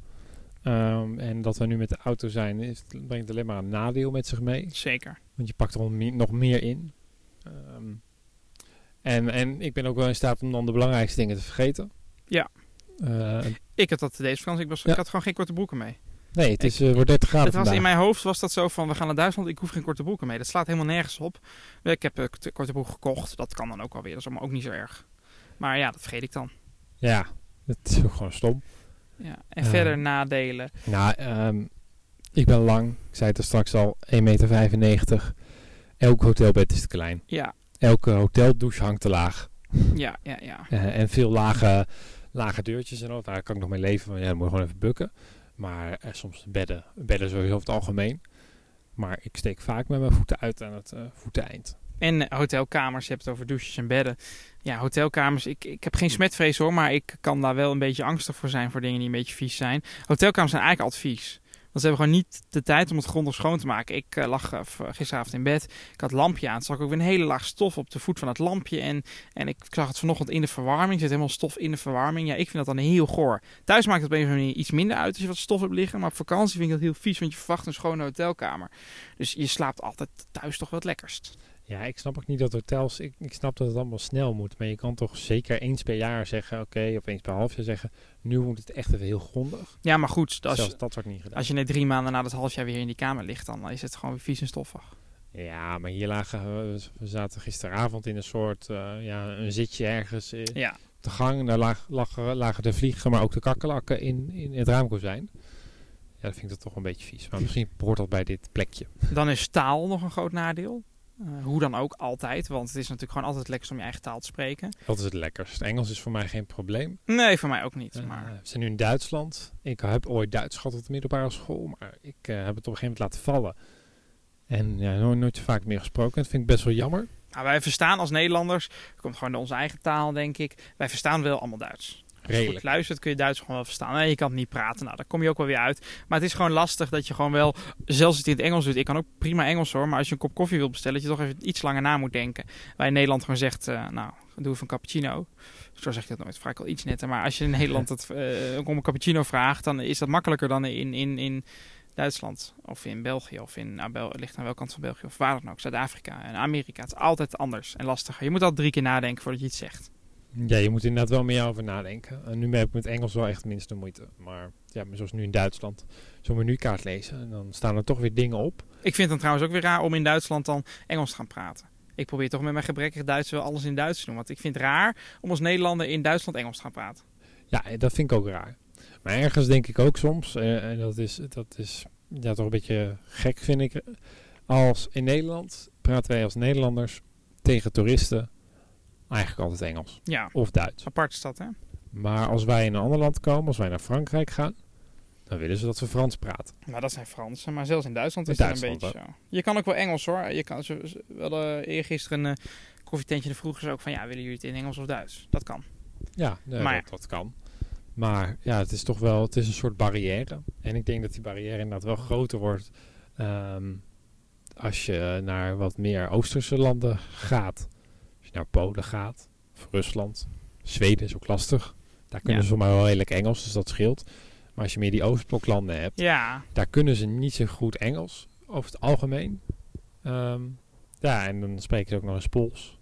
Ehm, en dat we nu met de auto zijn, is, brengt alleen maar een nadeel met zich mee. Zeker. Want je pakt er nog meer in. Ehm, en, en ik ben ook wel in staat om dan de belangrijkste dingen te vergeten. Ja. Eh, Ik had dat deze vakantie. Ik, was, Ja. ik had gewoon geen korte broeken mee. Nee, het is, eh, wordt 30 graden Het was in mijn hoofd was dat zo van we gaan naar Duitsland. Ik hoef geen korte broeken mee. Dat slaat helemaal nergens op. Ik heb een korte- korte broek gekocht. Dat kan dan ook wel weer. Dat is allemaal ook niet zo erg. Maar ja, dat vergeet ik dan. Ja, het is ook gewoon stom. Ja. En Eh. verder nadelen. Nou, ehm, ik ben lang. Ik zei het er straks al, 1,95 meter. Elk hotelbed is te klein. Ja, Elke hoteldouche hangt te laag. ja, ja, ja. Eh, en veel lage, lage deurtjes en al. Daar kan ik nog mee leven. Want ja, dan moet je gewoon even bukken. Maar eh, soms bedden. Bedden sowieso over het algemeen. Maar ik steek vaak met mijn voeten uit aan het eh, voeteneind. En eh, hotelkamers, je hebt het over douches en bedden. Ja, hotelkamers, ik, ik heb geen smetvrees hoor, maar ik kan daar wel een beetje angstig voor zijn voor dingen die een beetje vies zijn. Hotelkamers zijn eigenlijk altijd vies. Want ze hebben gewoon niet de tijd om het grondig schoon te maken. Ik eh, lag eh, gisteravond in bed, ik had het lampje aan. Zag ik ook weer een hele laag stof op de voet van het lampje. En, en ik zag het vanochtend in de verwarming, er zit helemaal stof in de verwarming. Ja, ik vind dat dan heel goor. Thuis maakt het op een manier iets minder uit als je wat stof hebt liggen. Maar op vakantie vind ik dat heel vies, want je verwacht een schone hotelkamer. Dus je slaapt altijd thuis toch wat lekkerst. Ja, ik snap ook niet dat hotels... Ik, ik snap dat het allemaal snel moet. Maar je kan toch zeker eens per jaar zeggen... Oké, of eens per half jaar zeggen... Nu moet het echt even heel grondig. Ja, maar goed, als, Zelfs dat wordt niet gedaan. Als je net drie maanden na dat half jaar weer in die kamer ligt, dan is het gewoon weer vies en stoffig. Ja, maar hier lagen we, we zaten gisteravond in een soort, eh, ja, een zitje ergens eh, Ja, de gang. Daar lag, lagen, lagen de vliegen, maar ook de kakkelakken in, in het raamkozijn. Ja, dat vind ik dat toch een beetje vies. Maar misschien hoort dat bij dit plekje. dan is taal nog een groot nadeel. Eh, hoe dan ook, altijd. Want het is natuurlijk gewoon altijd lekker om je eigen taal te spreken. Dat is het lekkerst. Engels is voor mij geen probleem. Nee, voor mij ook niet. Eh, Maar we zijn nu in Duitsland. Ik heb ooit Duits gehad op de middelbare school, maar ik eh, heb het op een gegeven moment laten vallen. En ja, nooit, nooit vaak meer gesproken. Dat vind ik best wel jammer. nou, wij verstaan als Nederlanders, komt gewoon door onze eigen taal, denk ik. Wij verstaan wel allemaal Duits. Als je goed luistert, kun je Duits gewoon wel verstaan. Nee, je kan het niet praten. Nou, daar kom je ook wel weer uit. Maar het is gewoon lastig dat je gewoon wel, zelfs als het in het Engels doet. Ik kan ook prima Engels hoor, maar als je een kop koffie wilt bestellen, dat je toch even iets langer na moet denken. Waar in Nederland gewoon zegt, eh, nou, doe even een cappuccino. Zo zeg ik dat nooit, vraag ik al iets netter. Maar als je in Nederland het, eh, om een cappuccino vraagt, dan is dat makkelijker dan in, in, in Duitsland. Of in België, of in, nou, Bel, het ligt aan welke kant van België, of waar dan ook. Zuid-Afrika en Amerika. Het is altijd anders en lastiger. Je moet al drie keer nadenken voordat je iets zegt. Ja, je moet inderdaad wel meer over nadenken. En nu heb ik met Engels wel echt het minste moeite. Maar ja, maar zoals nu in Duitsland. Zo'n menukaart lezen. En dan staan er toch weer dingen op. Ik vind het dan trouwens ook weer raar om in Duitsland dan Engels te gaan praten. Ik probeer toch met mijn gebrekkig Duits wel alles in Duits te doen. Want ik vind het raar om als Nederlander in Duitsland Engels te gaan praten. Ja, dat vind ik ook raar. Maar ergens denk ik ook soms. eh, En dat is, dat is ja, toch een beetje gek, vind ik. Als in Nederland praten wij als Nederlanders tegen toeristen eigenlijk altijd Engels. Ja, Of Duits. apart is dat hè. Maar als wij in een ander land komen, als wij naar Frankrijk gaan, dan willen ze dat we Frans praten. Nou, dat zijn Fransen, maar zelfs in Duitsland is dat een beetje zo. Je kan ook wel Engels hoor. Je kan, ze, ze- we hadden eergisteren een eh, koffietentje en vroegen ze ook van ja, willen jullie het in Engels of Duits? Dat kan. Ja, nee, Maar dat, dat kan. Maar ja, het is toch wel, het is een soort barrière. En ik denk dat die barrière inderdaad wel groter wordt. ehm, als je naar wat meer Oosterse landen gaat, naar Polen gaat, of Rusland, Zweden is ook lastig. Daar kunnen Ja. ze maar wel redelijk Engels, dus dat scheelt. Maar als je meer die Oostbloklanden hebt, Ja, daar kunnen ze niet zo goed Engels over het algemeen. Ehm, ja, en dan spreken ze ook nog eens Pools.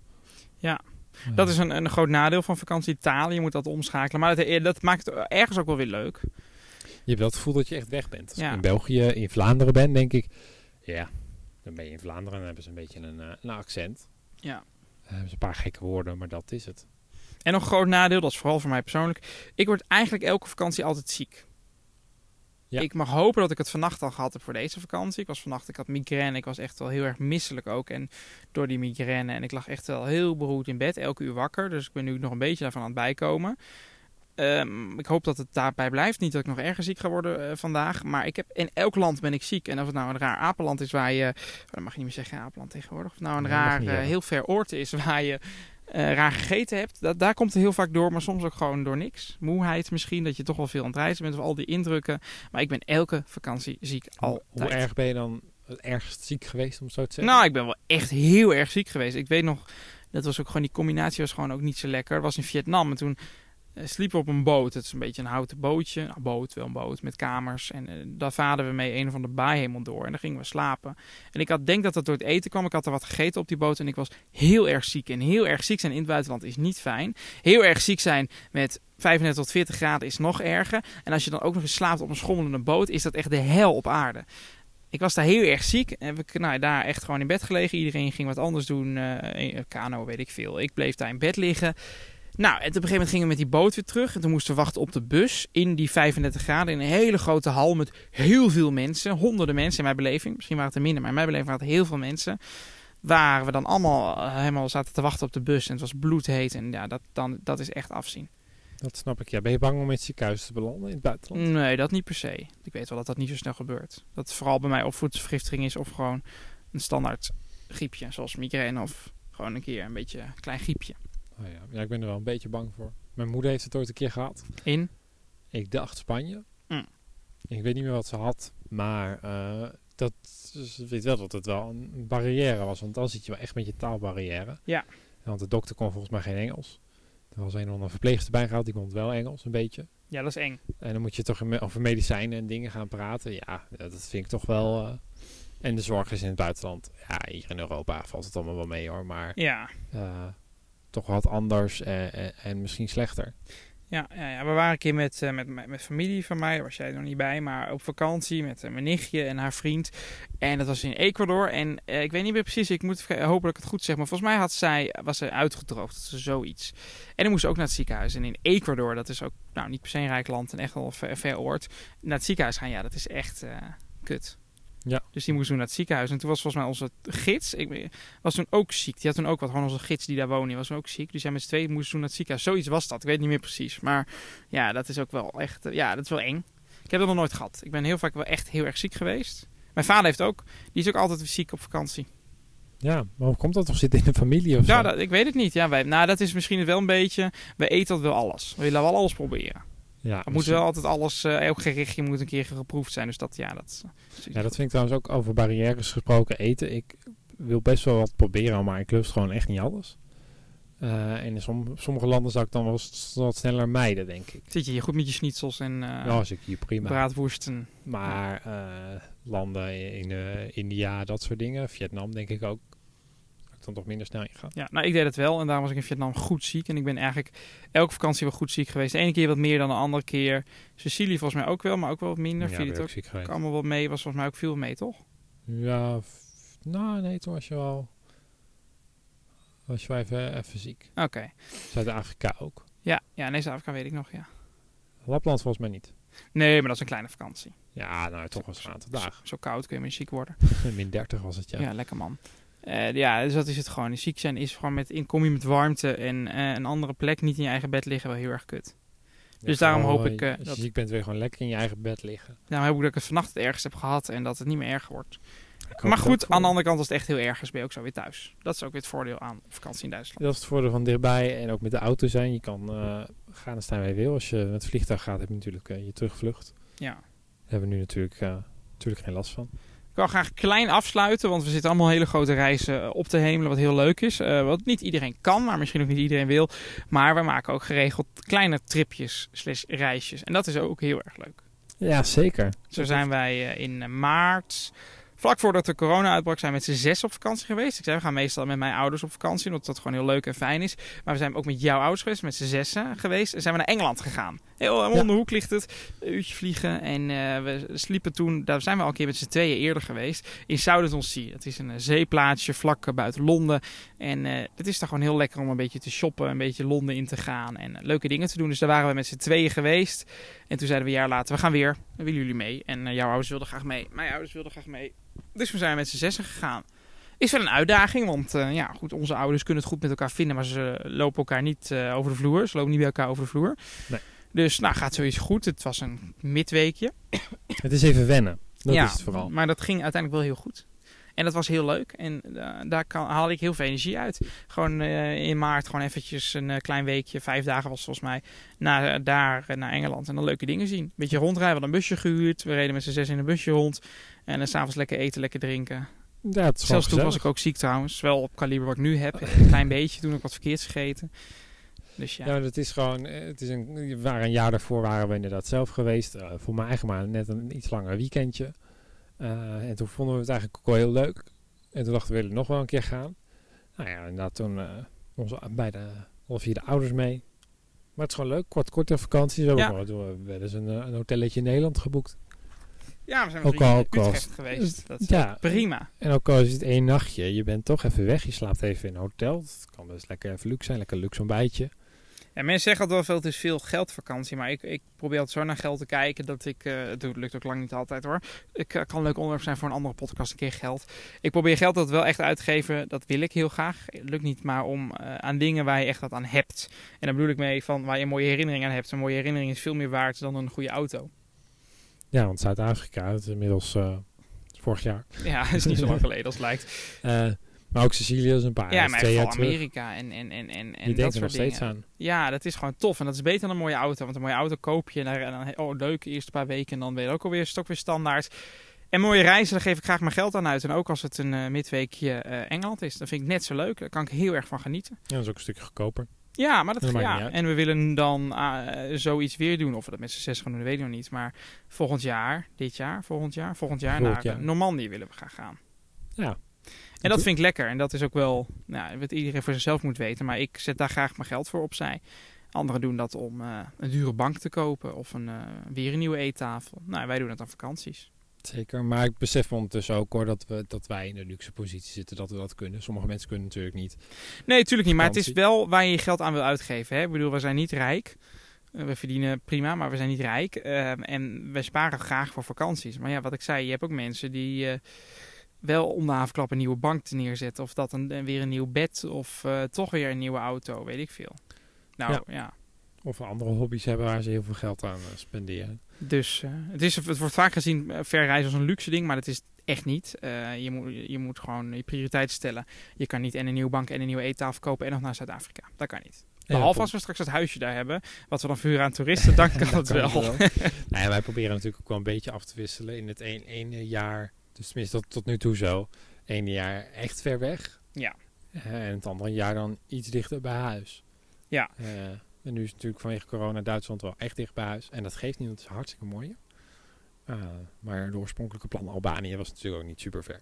Ja, Eh, dat is een, een groot nadeel van vakantie Italië. Je moet dat omschakelen. Maar dat, dat maakt het ergens ook wel weer leuk. Je hebt wel het gevoel dat je echt weg bent. Als Ja. ik in België, in Vlaanderen ben, denk ik, ja, dan ben je in Vlaanderen en hebben ze een beetje een, eh, een accent. Ja. Ze een paar gekke woorden, maar dat is het. En nog een groot nadeel, dat is vooral voor mij persoonlijk. Ik word eigenlijk elke vakantie altijd ziek. Ja. Ik mag hopen dat ik het vannacht al gehad heb voor deze vakantie. Ik was vannacht, ik had migraine. Ik was echt wel heel erg misselijk ook. En door die migraine. En ik lag echt wel heel beroerd in bed, elke uur wakker. Dus ik ben nu nog een beetje daarvan aan het bijkomen. Ehm, ik hoop dat het daarbij blijft. Niet dat ik nog erger ziek ga worden eh, vandaag. Maar ik heb, in elk land ben ik ziek. En of het nou een raar apenland is waar je... Oh, dat mag je niet meer zeggen, apenland tegenwoordig. Of het nou een Nee, raar, eh, heel ver oord is waar je eh, raar gegeten hebt. Dat, daar komt het heel vaak door, maar soms ook gewoon door niks. Moeheid misschien, dat je toch wel veel aan het reizen bent of al die indrukken. Maar ik ben elke vakantie ziek altijd. hoe erg ben je dan het ergst ziek geweest, om het zo te zeggen? Nou, ik ben wel echt heel erg ziek geweest. Ik weet nog, dat was ook gewoon, die combinatie was gewoon ook niet zo lekker. Dat was in Vietnam en toen sliepen we op een boot. Het is een beetje een houten bootje. Nou, boot, wel een boot met kamers. En eh, daar vaarden we mee een of andere baai helemaal door. En dan gingen we slapen. En ik had, denk dat dat door het eten kwam. Ik had er wat gegeten op die boot en ik was heel erg ziek. En heel erg ziek zijn in het buitenland is niet fijn. Heel erg ziek zijn met 35 tot 40 graden is nog erger. En als je dan ook nog eens slaapt op een schommelende boot, is dat echt de hel op aarde. Ik was daar heel erg ziek. En ik nou, daar echt gewoon in bed gelegen. Iedereen ging wat anders doen. eh kano, weet ik veel. Ik bleef daar in bed liggen. Nou, en op een gegeven moment gingen we met die boot weer terug. En toen moesten we wachten op de bus in die 35 graden. In een hele grote hal met heel veel mensen. Honderden mensen in mijn beleving. Misschien waren het er minder, maar in mijn beleving waren het heel veel mensen. Waar we dan allemaal eh, helemaal zaten te wachten op de bus. En het was bloedheet. En ja, dat, dan, dat is echt afzien. Dat snap ik. Ja, ben je bang om het ziekenhuis te belanden in het buitenland? Nee, dat niet per se. Ik weet wel dat dat niet zo snel gebeurt. Dat vooral bij mij of voedselvergiftiging is of gewoon een standaard griepje. Zoals migraine of gewoon een keer een beetje een klein griepje. Oh ja. ja, ik ben er wel een beetje bang voor. Mijn moeder heeft het ooit een keer gehad. In? Ik dacht Spanje. Mm. Ik weet niet meer wat ze had, maar eh, dat, dus weet wel dat het wel een barrière was. Want dan zit je wel echt met je taalbarrière. Ja. Want de dokter kon volgens mij geen Engels. Er was een of andere verpleegster bij gehad, die kon wel Engels, een beetje. Ja, dat is eng. En dan moet je toch over medicijnen en dingen gaan praten. Ja, dat vind ik toch wel... eh, en de zorg is in het buitenland. Ja, hier in Europa valt het allemaal wel mee hoor. Maar Ja. eh, toch wat anders en, en, en misschien slechter. Ja, ja, ja, we waren een keer met, eh, met, met, met familie van mij, was jij nog niet bij, maar op vakantie met eh, mijn nichtje en haar vriend. En dat was in Ecuador. En eh, ik weet niet meer precies, ik moet ik het goed zeg, maar volgens mij had zij, was zij uitgedroogd, zoiets. En dan moest ze ook naar het ziekenhuis. En in Ecuador, dat is ook nou, niet per se een rijk land en echt wel ver, ver oord, naar het ziekenhuis gaan, ja, dat is echt eh, kut. Ja. Dus die moest toen naar het ziekenhuis. En toen was volgens mij onze gids, ik was toen ook ziek. Die had toen ook wat, gewoon onze gids die daar woonde, die was toen ook ziek. Dus ja, met z'n tweeën moesten toen naar het ziekenhuis. Zoiets was dat, ik weet niet meer precies. Maar ja, dat is ook wel echt, eh, ja, dat is wel eng. Ik heb dat nog nooit gehad. Ik ben heel vaak wel echt heel erg ziek geweest. Mijn vader heeft ook, die is ook altijd ziek op vakantie. Ja, maar hoe komt dat? Of zit in de familie of Ja, zo? dat, ik weet het niet. Ja, wij, nou, dat is misschien wel een beetje, we eten altijd wel alles. We willen wel alles proberen. Ja, We moeten wel altijd alles, eh, elk moet een keer geproefd zijn. Dus dat, ja, dat... is- Ja, dat vind ik trouwens ook over barrières gesproken eten. Ik wil best wel wat proberen, maar ik lust gewoon echt niet alles. Eh, en in som- sommige landen zou ik dan wel wat sneller mijden, denk ik. Zit je hier goed met je schnitzels en eh ja, als ik hier prima. braadwoesten. Maar eh, landen in eh, India, dat soort dingen. Vietnam denk ik ook. Dan toch minder snel ingaan. Ja, nou, ik deed het wel. En daarom was ik in Vietnam goed ziek. En ik ben eigenlijk elke vakantie wel goed ziek geweest. De ene keer wat meer dan de andere keer. Sicilië volgens mij ook wel, maar ook wel wat minder. Ja, Viel ik ook ziek geweest. allemaal wel mee. Was volgens mij ook veel mee, toch? Ja, nou nee, toen was je wel... Was je wel even, even ziek. Oké. Zuid-Afrika ook. Ja, ja, nee, Zuid-Afrika weet ik nog, ja. Lapland volgens mij niet. Nee, maar dat is een kleine vakantie. Ja, nou toch was een aantal Zo, dagen. zo koud kun je maar ziek worden. Min 30 was het, ja. Ja, lekker man. Eh, ja, dus dat is het gewoon. Ziek zijn is gewoon met, in, kom je met warmte en eh, een andere plek, niet in je eigen bed liggen, wel heel erg kut. Dus daarom hoop ik, eh, Als je dat- ziek bent, wil je gewoon lekker in je eigen bed liggen. Daarom hoop ik dat ik het vannacht het ergst heb gehad en dat het niet meer erger wordt. Maar goed, aan de andere kant, als het echt heel erg is, ben je ook zo weer thuis. Dat is ook weer het voordeel aan vakantie in Duitsland. Dat is het voordeel van dichtbij en ook met de auto zijn. Je kan gaan en staan waar je wil. Als je met het vliegtuig gaat, heb je natuurlijk je terugvlucht. Ja. Daar hebben we nu natuurlijk, natuurlijk geen last van. Ik wil graag klein afsluiten, want we zitten allemaal hele grote reizen op te hemelen, wat heel leuk is. Eh, wat niet iedereen kan, maar misschien ook niet iedereen wil. Maar we maken ook geregeld kleine tripjes slash reisjes. En dat is ook heel erg leuk. Ja, zeker. Zo zijn wij eh, in eh, maart, vlak voordat de corona uitbrak, zijn we met z'n zes op vakantie geweest. Ik zei, we gaan meestal met mijn ouders op vakantie, omdat dat gewoon heel leuk en fijn is. Maar we zijn ook met jouw ouders geweest, met z'n zessen geweest. En zijn we naar Engeland gegaan. Heel om Ja. de hoek ligt het, een uurtje vliegen. En eh, we sliepen toen, daar zijn we al een keer met z'n tweeën eerder geweest, in Southampton-Sea. Dat is een eh, zeeplaatsje vlak eh, buiten Londen. En eh, het is daar gewoon heel lekker om een beetje te shoppen, een beetje Londen in te gaan en eh, leuke dingen te doen. Dus daar waren we met z'n tweeën geweest. En toen zeiden we een jaar later, we gaan weer. Willen jullie mee? En eh, jouw ouders wilden graag mee. Mijn ouders wilden graag mee. Dus we zijn met z'n zessen gegaan. Is wel een uitdaging, want eh, ja, goed, onze ouders kunnen het goed met elkaar vinden, maar ze lopen elkaar niet eh, over de vloer. Ze lopen niet bij elkaar over de vloer. Nee. Dus nou, gaat zoiets goed. Het was een midweekje. Het is even wennen. Dat ja, is het vooral. maar dat ging uiteindelijk wel heel goed. En dat was heel leuk. En eh, daar kan, haal ik heel veel energie uit. Gewoon in maart gewoon eventjes een klein weekje, vijf dagen was het volgens mij, naar, daar naar Engeland. En dan leuke dingen zien. Beetje rondrijden, we hadden een busje gehuurd. We reden met z'n zes in een busje rond. En dan s'avonds lekker eten, lekker drinken. Ja, het is Zelfs toen was ik ook ziek trouwens. Wel op kaliber wat ik nu heb. Een klein beetje. Toen ook wat verkeerds gegeten. Dus ja. Ja, dat is gewoon. eh, Het is een, waren een jaar daarvoor waren we inderdaad zelf geweest. eh, voor mijn eigen maar net een iets langer weekendje. Eh, en toen vonden we het eigenlijk ook wel heel leuk. En toen dachten we, willen nog wel een keer gaan. Nou ja, inderdaad toen eh onze beide, alle vier de ouders mee. Maar het is gewoon leuk, kort, korte vakantie. We hebben Ja. wel- we hebben dus een, eh, een hotelletje in Nederland geboekt. Ja, we zijn Ook al in kost- geweest. Dat is Ja. prima. En ook al is het één nachtje, je bent toch even weg. Je slaapt even in een hotel. Het kan best lekker even luxe zijn, lekker luxe ontbijtje. Ja, mensen zeggen altijd wel veel, het is veel geldvakantie. Maar ik, ik probeer altijd zo naar geld te kijken dat ik... eh, het lukt ook lang niet altijd hoor. Ik eh, kan een leuk onderwerp zijn voor een andere podcast, een keer geld. Ik probeer geld dat wel echt uit te geven. Dat wil ik heel graag. Het lukt niet maar om eh, aan dingen waar je echt wat aan hebt. En daar bedoel ik mee van waar je een mooie herinnering aan hebt. Een mooie herinnering is veel meer waard dan een goede auto. Ja, want Zuid-Afrika, het is inmiddels eh, vorig jaar. Ja, is niet zo lang geleden als het lijkt. Eh, maar ook Sicilië is een paar Ja, maar twee jaar. Amerika en, en, en, en, en dat er soort nog steeds dingen. aan. Ja, dat is gewoon tof. En dat is beter dan een mooie auto. Want een mooie auto koop je en dan, oh leuk, eerste paar weken en dan ben je ook alweer stok weer standaard. En mooie reizen, daar geef ik graag mijn geld aan uit. En ook als het een eh, midweekje Engeland is, dan vind ik net zo leuk. Daar kan ik heel erg van genieten. Ja, dat is ook een stukje goedkoper. Ja, maar dat, Dat ja. En we willen dan eh, zoiets weer doen. Of we dat met z'n zes gaan doen, dat weet ik nog niet. Maar volgend jaar, dit jaar, volgend jaar, volgend jaar Volgend naar jaar. Normandië willen we graag gaan. Ja. En dat vind ik lekker. En dat is ook wel nou, wat iedereen voor zichzelf moet weten. Maar ik zet daar graag mijn geld voor opzij. Anderen doen dat om eh, een dure bank te kopen of een, eh, weer een nieuwe eettafel. Nou, wij doen het aan vakanties. Zeker, maar ik besef ondertussen ook hoor dat, we, dat wij in de luxe positie zitten dat we dat kunnen. Sommige mensen kunnen natuurlijk niet. Nee, natuurlijk niet. Maar het is wel waar je je geld aan wil uitgeven. Hè? Ik bedoel, we zijn niet rijk. Eh, We verdienen prima, maar we zijn niet rijk. Eh, en wij sparen graag voor vakanties. Maar ja, wat ik zei, je hebt ook mensen die eh, wel om de havenklap een nieuwe bank te neerzetten. Of dat een, en weer een nieuw bed of eh, toch weer een nieuwe auto, weet ik veel. Nou Ja. ja. Of andere hobby's hebben waar ze heel veel geld aan eh, spenderen. Dus eh, het, is, het wordt vaak gezien eh, ver reizen als een luxe ding, maar dat is echt niet. Je, moet, je moet gewoon je prioriteiten stellen. Je kan niet en een nieuwe bank en een nieuwe eettafel kopen en nog naar Zuid-Afrika. Dat kan niet. Behalve als we straks het huisje daar hebben, wat we dan verhuren aan toeristen, dan kan het wel. nou ja, wij proberen natuurlijk ook wel een beetje af te wisselen in het een, ene jaar. Dus tenminste tot, tot nu toe zo. Ene jaar echt ver weg. Ja. En het andere jaar dan iets dichter bij huis. Ja. En nu is natuurlijk vanwege corona Duitsland wel echt dicht bij huis. En dat geeft niet, want het is hartstikke mooi. Eh, maar de oorspronkelijke plan Albanië was natuurlijk ook niet super ver.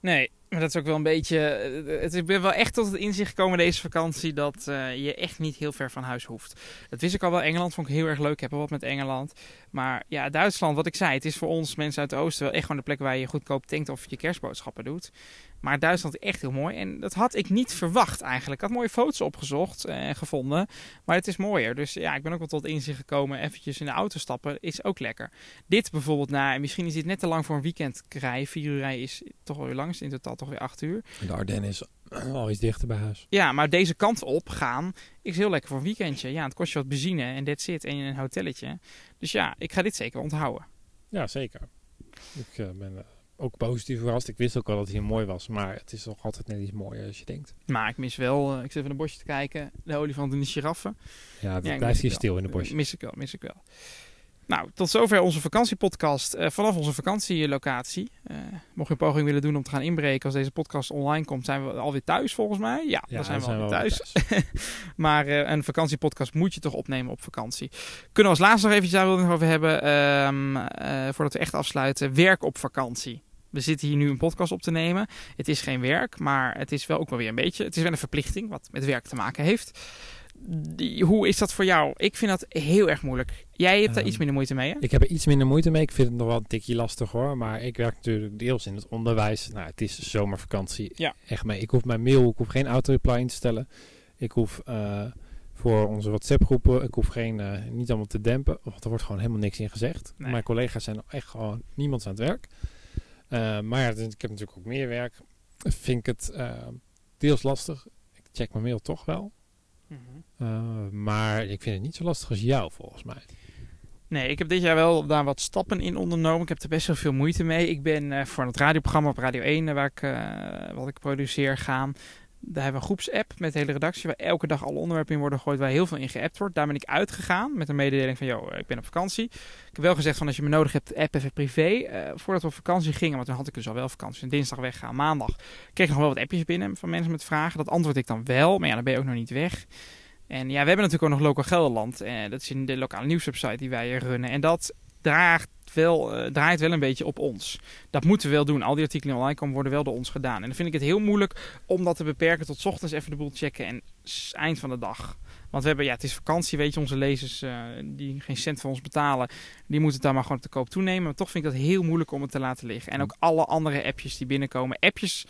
Nee, maar dat is ook wel een beetje. eh, Het, ik ben wel echt tot het inzicht gekomen deze vakantie dat eh, je echt niet heel ver van huis hoeft. Dat wist ik al wel. Engeland vond ik heel erg leuk. Ik heb wat met Engeland. Maar ja, Duitsland, wat ik zei, het is voor ons mensen uit het oosten wel echt gewoon de plek waar je goedkoop tankt of je kerstboodschappen doet. Maar Duitsland is echt heel mooi. En dat had ik niet verwacht eigenlijk. Ik had mooie foto's opgezocht en gevonden. Maar het is mooier. Dus ja, ik ben ook wel tot inzicht gekomen. Eventjes in de auto stappen is ook lekker. Dit bijvoorbeeld, nou, misschien is dit net te lang voor een weekend rijden. Vier uur rijden is toch wel weer lang. Is in totaal toch weer acht uur. De Ardennen is al iets dichter bij huis. Ja, maar deze kant op gaan is heel lekker voor een weekendje. Ja, het kost je wat benzine en that's it. En een hotelletje. Dus ja, ik ga dit zeker onthouden. Ja, zeker. Ik eh, ben eh, ook positief verrast. Ik wist ook al dat hij mooi was, maar het is toch altijd net iets mooier als je denkt. Maar ik mis wel, eh, ik zit even in een bosje te kijken. De olifant en de giraffen. Ja, Ja, blijft mis hier stil in de bos. Mis ik wel, mis ik wel. Nou, tot zover onze vakantiepodcast eh, vanaf onze vakantielocatie. Eh, mocht je een poging willen doen om te gaan inbreken als deze podcast online komt, zijn we alweer thuis volgens mij. Ja, Ja, dan zijn we alweer wel thuis. maar een vakantiepodcast moet je toch opnemen op vakantie. Kunnen we als laatste nog eventjes daar wilde ik nog over hebben, ehm, eh, voordat we echt afsluiten. Werk op vakantie. We zitten hier nu een podcast op te nemen. Het is geen werk, maar het is wel ook wel weer een beetje. Het is wel een verplichting wat met werk te maken heeft. Die, hoe is dat voor jou? Ik vind dat heel erg moeilijk. Jij hebt daar Ehm, iets minder moeite mee, hè? Ik heb er iets minder moeite mee. Ik vind het nog wel een tikje lastig hoor. Maar ik werk natuurlijk deels in het onderwijs. Nou, het is zomervakantie. Ja. Echt mee. Ik hoef mijn mail, ik hoef geen auto-reply in te stellen. Ik hoef eh, voor onze WhatsApp-groepen, ik hoef geen, eh, niet allemaal te dempen. Want er wordt gewoon helemaal niks in gezegd. Nee. Mijn collega's zijn echt gewoon niemand aan het werk. Eh, maar ja, ik heb natuurlijk ook meer werk. Vind ik het eh, deels lastig. Ik check mijn mail toch wel. Eh, maar ik vind het niet zo lastig als jou volgens mij. Nee, ik heb dit jaar wel daar wat stappen in ondernomen. Ik heb er best wel veel moeite mee. Ik ben voor het radioprogramma op Radio 1, eh, waar ik, wat ik produceer, gaan. Daar hebben we een groepsapp met de hele redactie, waar elke dag alle onderwerpen in worden gegooid, waar heel veel in geappt wordt. Daar ben ik uitgegaan met een mededeling van, joh, ik ben op vakantie. Ik heb wel gezegd van, als je me nodig hebt, app even privé. Eh, voordat we op vakantie gingen, want toen had ik dus al wel vakantie, en dinsdag weggaan, maandag, kreeg ik nog wel wat appjes binnen van mensen met vragen. Dat antwoord ik dan wel, maar ja, dan ben je ook nog niet weg. En ja, we hebben natuurlijk ook nog Local Gelderland. En dat is in de lokale nieuwswebsite die wij runnen. En dat draagt wel, eh, draait wel een beetje op ons. Dat moeten we wel doen. Al die artikelen online komen worden wel door ons gedaan. En dan vind ik het heel moeilijk om dat te beperken tot ochtends even de boel checken en eind van de dag. Want we hebben, ja, het is vakantie, weet je, onze lezers eh, die geen cent van ons betalen, die moeten het daar maar gewoon te koop toenemen. Maar toch vind ik dat heel moeilijk om het te laten liggen. En ook alle andere appjes die binnenkomen. Appjes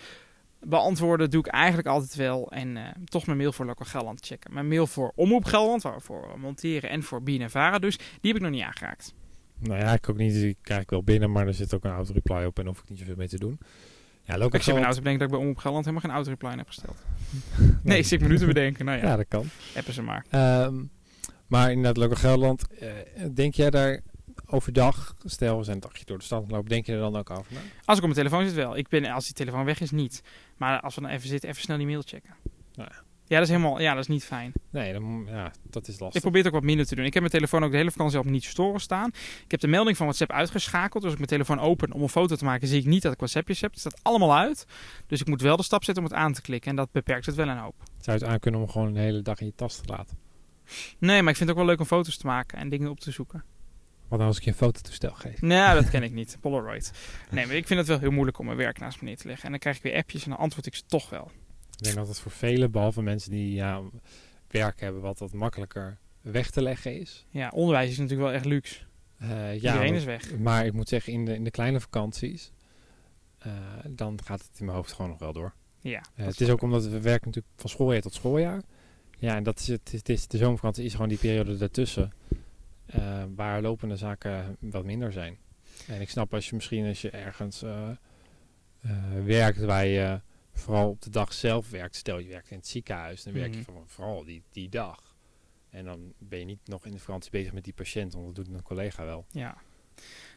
beantwoorden doe ik eigenlijk altijd wel. En eh, toch mijn mail voor Local Gelderland checken. Mijn mail voor Omroep Gelderland, we monteren en voor BNNVARA dus, die heb ik nog niet aangeraakt. Nou ja, ik ook niet. Ik kijk wel binnen, maar er zit ook een auto-reply op en hoef ik niet zoveel mee te doen. Ja, local Ik zit me nou te bedenken dat ik bij Omroep Gelderland helemaal geen autoreply heb gesteld. Nee, ik zit me nu te bedenken. Nou ja, Ja, dat kan. appen ze maar. Ehm, maar inderdaad, Local Gelderland. eh, denk jij daar overdag, stel we zijn een dagje door de stad lopen, denk je er dan ook over na? Als ik op mijn telefoon zit wel. Ik ben, als die telefoon weg is, niet. Maar als we dan even zitten, even snel die mail checken. Nou ja. Ja, dat is helemaal, ja, dat is niet fijn. Nee, dan, ja, dat is Ik lastig. probeer het ook wat minder te doen. Ik heb mijn telefoon ook de hele vakantie op niet storen staan. Ik heb de melding van WhatsApp uitgeschakeld. Dus als ik mijn telefoon open om een foto te maken, zie ik niet dat ik WhatsAppjes heb. Het staat allemaal uit. Dus ik moet wel de stap zetten om het aan te klikken. En dat beperkt het wel een hoop. Zou je het aan kunnen om gewoon een hele dag in je tas te laten? Nee, maar ik vind het ook wel leuk om foto's te maken en dingen op te zoeken. Wat nou als ik je een fototoestel geef? Nee, dat ken ik niet. Polaroid. Nee, maar ik vind het wel heel moeilijk om mijn werk naast me neer te leggen. En dan krijg ik weer appjes en dan antwoord ik ze toch wel. Ik denk dat het voor velen, behalve mensen die ja, werk hebben wat wat makkelijker weg te leggen is. Ja, onderwijs is natuurlijk wel echt luxe. Eh, ja, Iedereen maar- is weg. Maar ik moet zeggen, in de, in de kleine vakanties, eh, dan gaat het in mijn hoofd gewoon nog wel door. Ja, Eh, het is ook omdat we werken natuurlijk van schooljaar tot schooljaar. Ja, en dat is het, het is, de zomervakantie is gewoon die periode daartussen. waar lopende zaken wat minder zijn. En ik snap als je misschien als je ergens werkt waar je vooral op de dag zelf werkt. Stel je werkt in het ziekenhuis, dan werk je Mhm. van, vooral die, die dag. En dan ben je niet nog in de vakantie bezig met die patiënt, want dat doet een collega wel. Ja.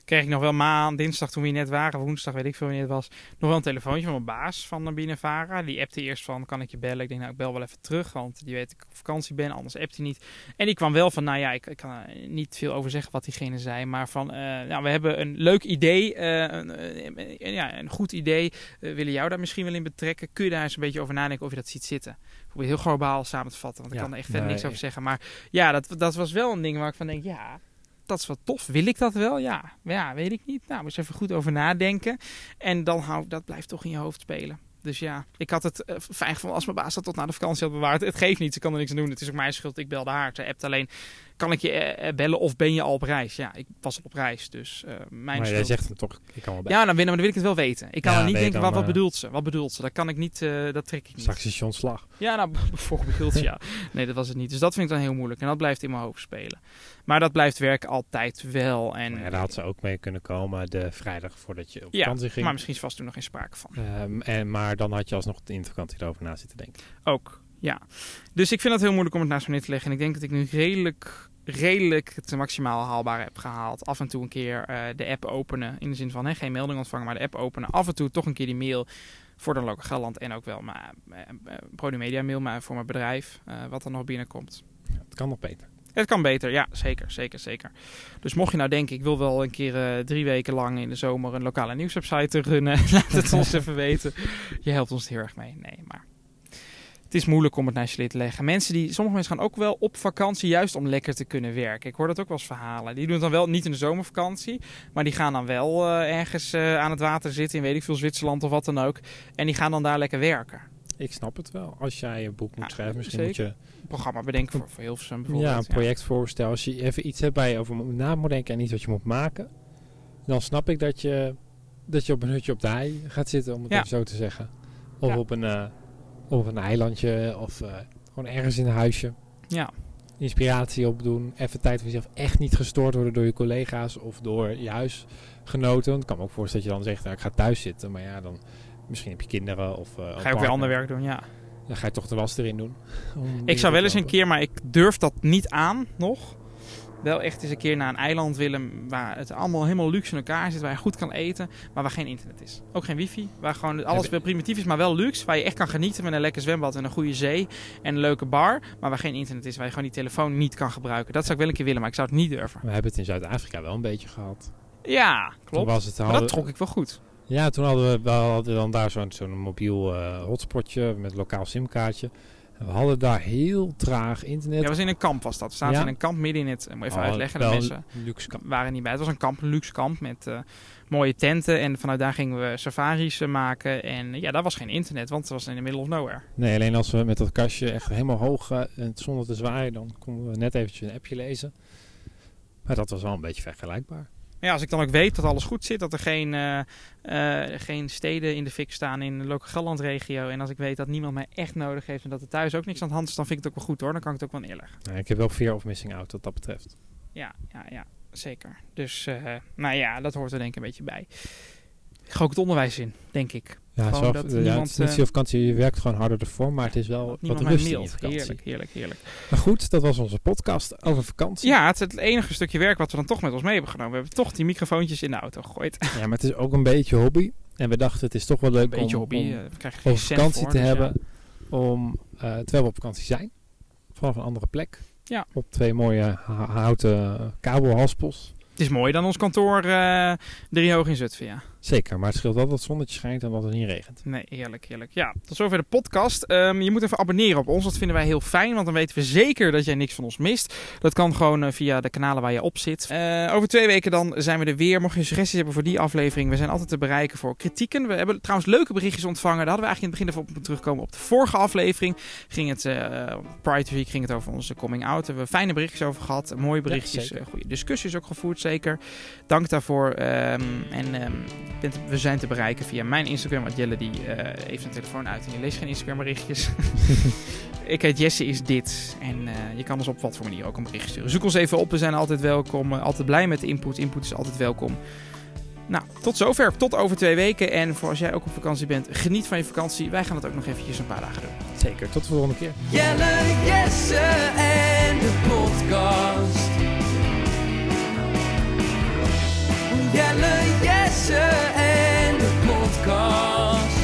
Kreeg ik nog wel maand, dinsdag toen we hier net waren, woensdag weet ik veel wanneer het was, nog wel een telefoontje van mijn baas van Nabine Vara. Die appte eerst van, kan ik je bellen? Ik denk, nou ik bel wel even terug, want die weet dat ik op vakantie ben, anders appt hij niet. En die kwam wel van, nou ja, ik, ik kan er niet veel over zeggen wat diegene zei, maar van, nou we hebben een leuk idee, eh, een, ja, een goed idee, willen jou daar misschien wel in betrekken. Kun je daar eens een beetje over nadenken of je dat ziet zitten? Probeer heel globaal samen te vatten, want ik Ja, kan er echt verder nee, niks over zeggen. Maar ja, dat, dat was wel een ding waar ik van denk, ja, dat is wel tof. Wil ik dat wel? Ja, ja weet ik niet. Nou, eens even goed over nadenken. En dan hou dat blijft toch in je hoofd spelen. Dus ja, ik had het eh, fijn gevonden als mijn baas dat tot na de vakantie had bewaard. Het geeft niet, ze kan er niks aan doen. Het is ook mijn schuld. Ik belde haar. Ze appt alleen, kan ik je eh, eh, bellen of ben je al op reis? Ja, ik was al op reis, dus mijn maar schuld. jij zegt dan toch, ik kan wel bij. Ja, dan, binnen, maar dan wil ik het wel weten. Ik kan Ja, er niet denken, dan, wat, wat bedoelt ze? Wat bedoelt ze? Dat kan ik niet, dat trek ik niet. Ontslag. Ja, nou, bijvoorbeeld, ja. Nee, dat was het niet. Dus dat vind ik dan heel moeilijk. En dat blijft in mijn hoofd spelen. Maar dat blijft werken altijd wel. En, ja, daar had ze ook mee kunnen komen de vrijdag voordat je op Ja, vakantie ging. maar misschien is vast toen nog geen sprake van. Ehm, en, maar dan had je alsnog in de vakantie erover na zitten denken. Ook, ja. Dus ik vind het heel moeilijk om het naast me neer te leggen. En ik denk dat ik nu redelijk, redelijk het maximaal haalbare heb gehaald. Af en toe een keer eh, de app openen. In de zin van hè, geen melding ontvangen, maar de app openen. Af en toe toch een keer die mail voor de Local Gelderland. En ook wel mijn uh, Media mail maar voor mijn bedrijf. eh, wat er nog binnenkomt. Ja, het kan nog beter. Het kan beter, ja, zeker, zeker, zeker. Dus mocht je nou denken, ik wil wel een keer eh, drie weken lang in de zomer een lokale nieuwswebsite runnen, laat het ons even weten. Je helpt ons heel erg mee. Nee, maar het is moeilijk om het naast je lid te leggen. Mensen die, sommige mensen gaan ook wel op vakantie juist om lekker te kunnen werken. Ik hoor dat ook wel eens verhalen. Die doen het dan wel niet in de zomervakantie, maar die gaan dan wel eh, ergens eh, aan het water zitten in weet ik veel Zwitserland of wat dan ook. En die gaan dan daar lekker werken. Ik snap het wel. Als jij een boek moet Ja, schrijven, misschien zeker. moet je programma bedenken voor, voor Hilversum bijvoorbeeld. ja, een projectvoorstel. Als je even iets hebt waar je over moet- na moet denken en iets wat je moet maken, dan snap ik dat je, dat je op een hutje op de hei gaat zitten, om het even zo te zeggen. Of op, een, eh, op een eilandje of eh, gewoon ergens in een huisje. Ja. Inspiratie opdoen. Even tijd voor jezelf. Echt niet gestoord worden door je collega's of door je huisgenoten. Want Ik kan me ook voorstellen dat je dan zegt, nou, ik ga thuis zitten. Maar ja, dan misschien heb je kinderen of eh, Ga je ook weer ander werk doen, ja. Dan ga je toch de was erin doen. Ik zou wel eens een keer, maar ik durf dat niet aan nog. Wel echt eens een keer naar een eiland willen waar het allemaal helemaal luxe in elkaar zit. Waar je goed kan eten, maar waar geen internet is. Ook geen wifi. Waar gewoon alles wel primitief is, maar wel luxe. Waar je echt kan genieten met een lekker zwembad en een goede zee. En een leuke bar. Maar waar geen internet is, waar je gewoon die telefoon niet kan gebruiken. Dat zou ik wel een keer willen, maar ik zou het niet durven. We hebben het in Zuid-Afrika wel een beetje gehad. Ja, Toen klopt. was het, Maar hadden- dat trok ik wel goed. Ja, toen hadden we, we hadden dan daar zo'n zo'n mobiel eh, hotspotje met lokaal simkaartje. En we hadden daar heel traag internet. Ja, was in een kamp was dat. We zaten Ja. in een kamp midden in het... Moet je even Oh, uitleggen. De mensen luxe kamp. waren niet bij. Het was een kamp, een luxe kamp met eh, mooie tenten. En vanuit daar gingen we safaris eh, maken. En eh, ja, daar was geen internet, want het was in the middle of nowhere. Nee, alleen als we met dat kastje echt helemaal hoog eh, en zonder te zwaaien, dan konden we net eventjes een appje lezen. Maar dat was wel een beetje vergelijkbaar. Ja, als ik dan ook weet dat alles goed zit, dat er geen, eh, eh, geen steden in de fik staan in de Loke Gelland-regio. En als ik weet dat niemand mij echt nodig heeft en dat er thuis ook niks aan de hand is, dan vind ik het ook wel goed hoor. Dan kan ik het ook wel neerleggen. Ik heb wel fear of missing out wat dat betreft. Ja, ja, ja, zeker. Dus, eh, nou ja, dat hoort er denk ik een beetje bij. Ga ook het onderwijs in, denk ik. Ja, zo, dat ja, niemand, het is niet eh, vakantie. Je werkt gewoon harder ervoor, maar het is wel wat niemand mij rust in vakantie. Heerlijk, heerlijk, heerlijk. Maar goed, dat was onze podcast over vakantie. Ja, het is het enige stukje werk wat we dan toch met ons mee hebben genomen. We hebben toch die microfoontjes in de auto gegooid. Ja, maar het is ook een beetje hobby. En we dachten, het is toch wel leuk Een beetje om, hobby. om eh, we vakantie voor, te dus ja. hebben. Om, eh, terwijl we op vakantie zijn. Vanaf een andere plek. Ja. Op twee mooie houten kabelhaspels. Het is mooi dan ons kantoor eh drie hoog in Zutphen, ja. Zeker, maar het scheelt wel dat het zonnetje schijnt en dat het niet regent. Nee, heerlijk, heerlijk. Ja, tot zover de podcast. Ehm, je moet even abonneren op ons. Dat vinden wij heel fijn, want dan weten we zeker dat jij niks van ons mist. Dat kan gewoon eh, via de kanalen waar je op zit. Eh, over twee weken dan zijn we er weer. Mocht je suggesties hebben voor die aflevering, we zijn altijd te bereiken voor kritieken. We hebben trouwens leuke berichtjes ontvangen. Daar hadden we eigenlijk in het begin even op terugkomen. Op de vorige aflevering ging het, eh Pride Week ging het over onze coming out. Daar hebben we fijne berichtjes over gehad. Mooie berichtjes, goede discussies ook gevoerd, zeker. Dank daarvoor. Ehm, en ehm, we zijn te bereiken via mijn Instagram. Want Jelle die, eh, heeft een telefoon uit en je leest geen Instagram berichtjes. ik heet Jesse is dit. En eh, je kan ons op wat voor manier ook een bericht sturen. Zoek ons even op. We zijn altijd welkom. Eh, altijd blij met de input. Input is altijd welkom. Nou, tot zover. Tot over twee weken. En voor als jij ook op vakantie bent, geniet van je vakantie. Wij gaan het ook nog eventjes een paar dagen doen. Zeker. Tot de volgende keer. Jelle, Jesse en de podcast. Jelle, Jesse en de podcast.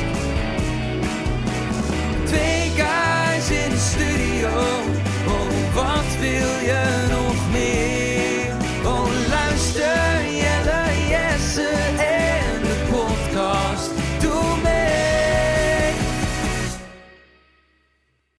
Twee guys in de studio, oh wat wil je nog meer?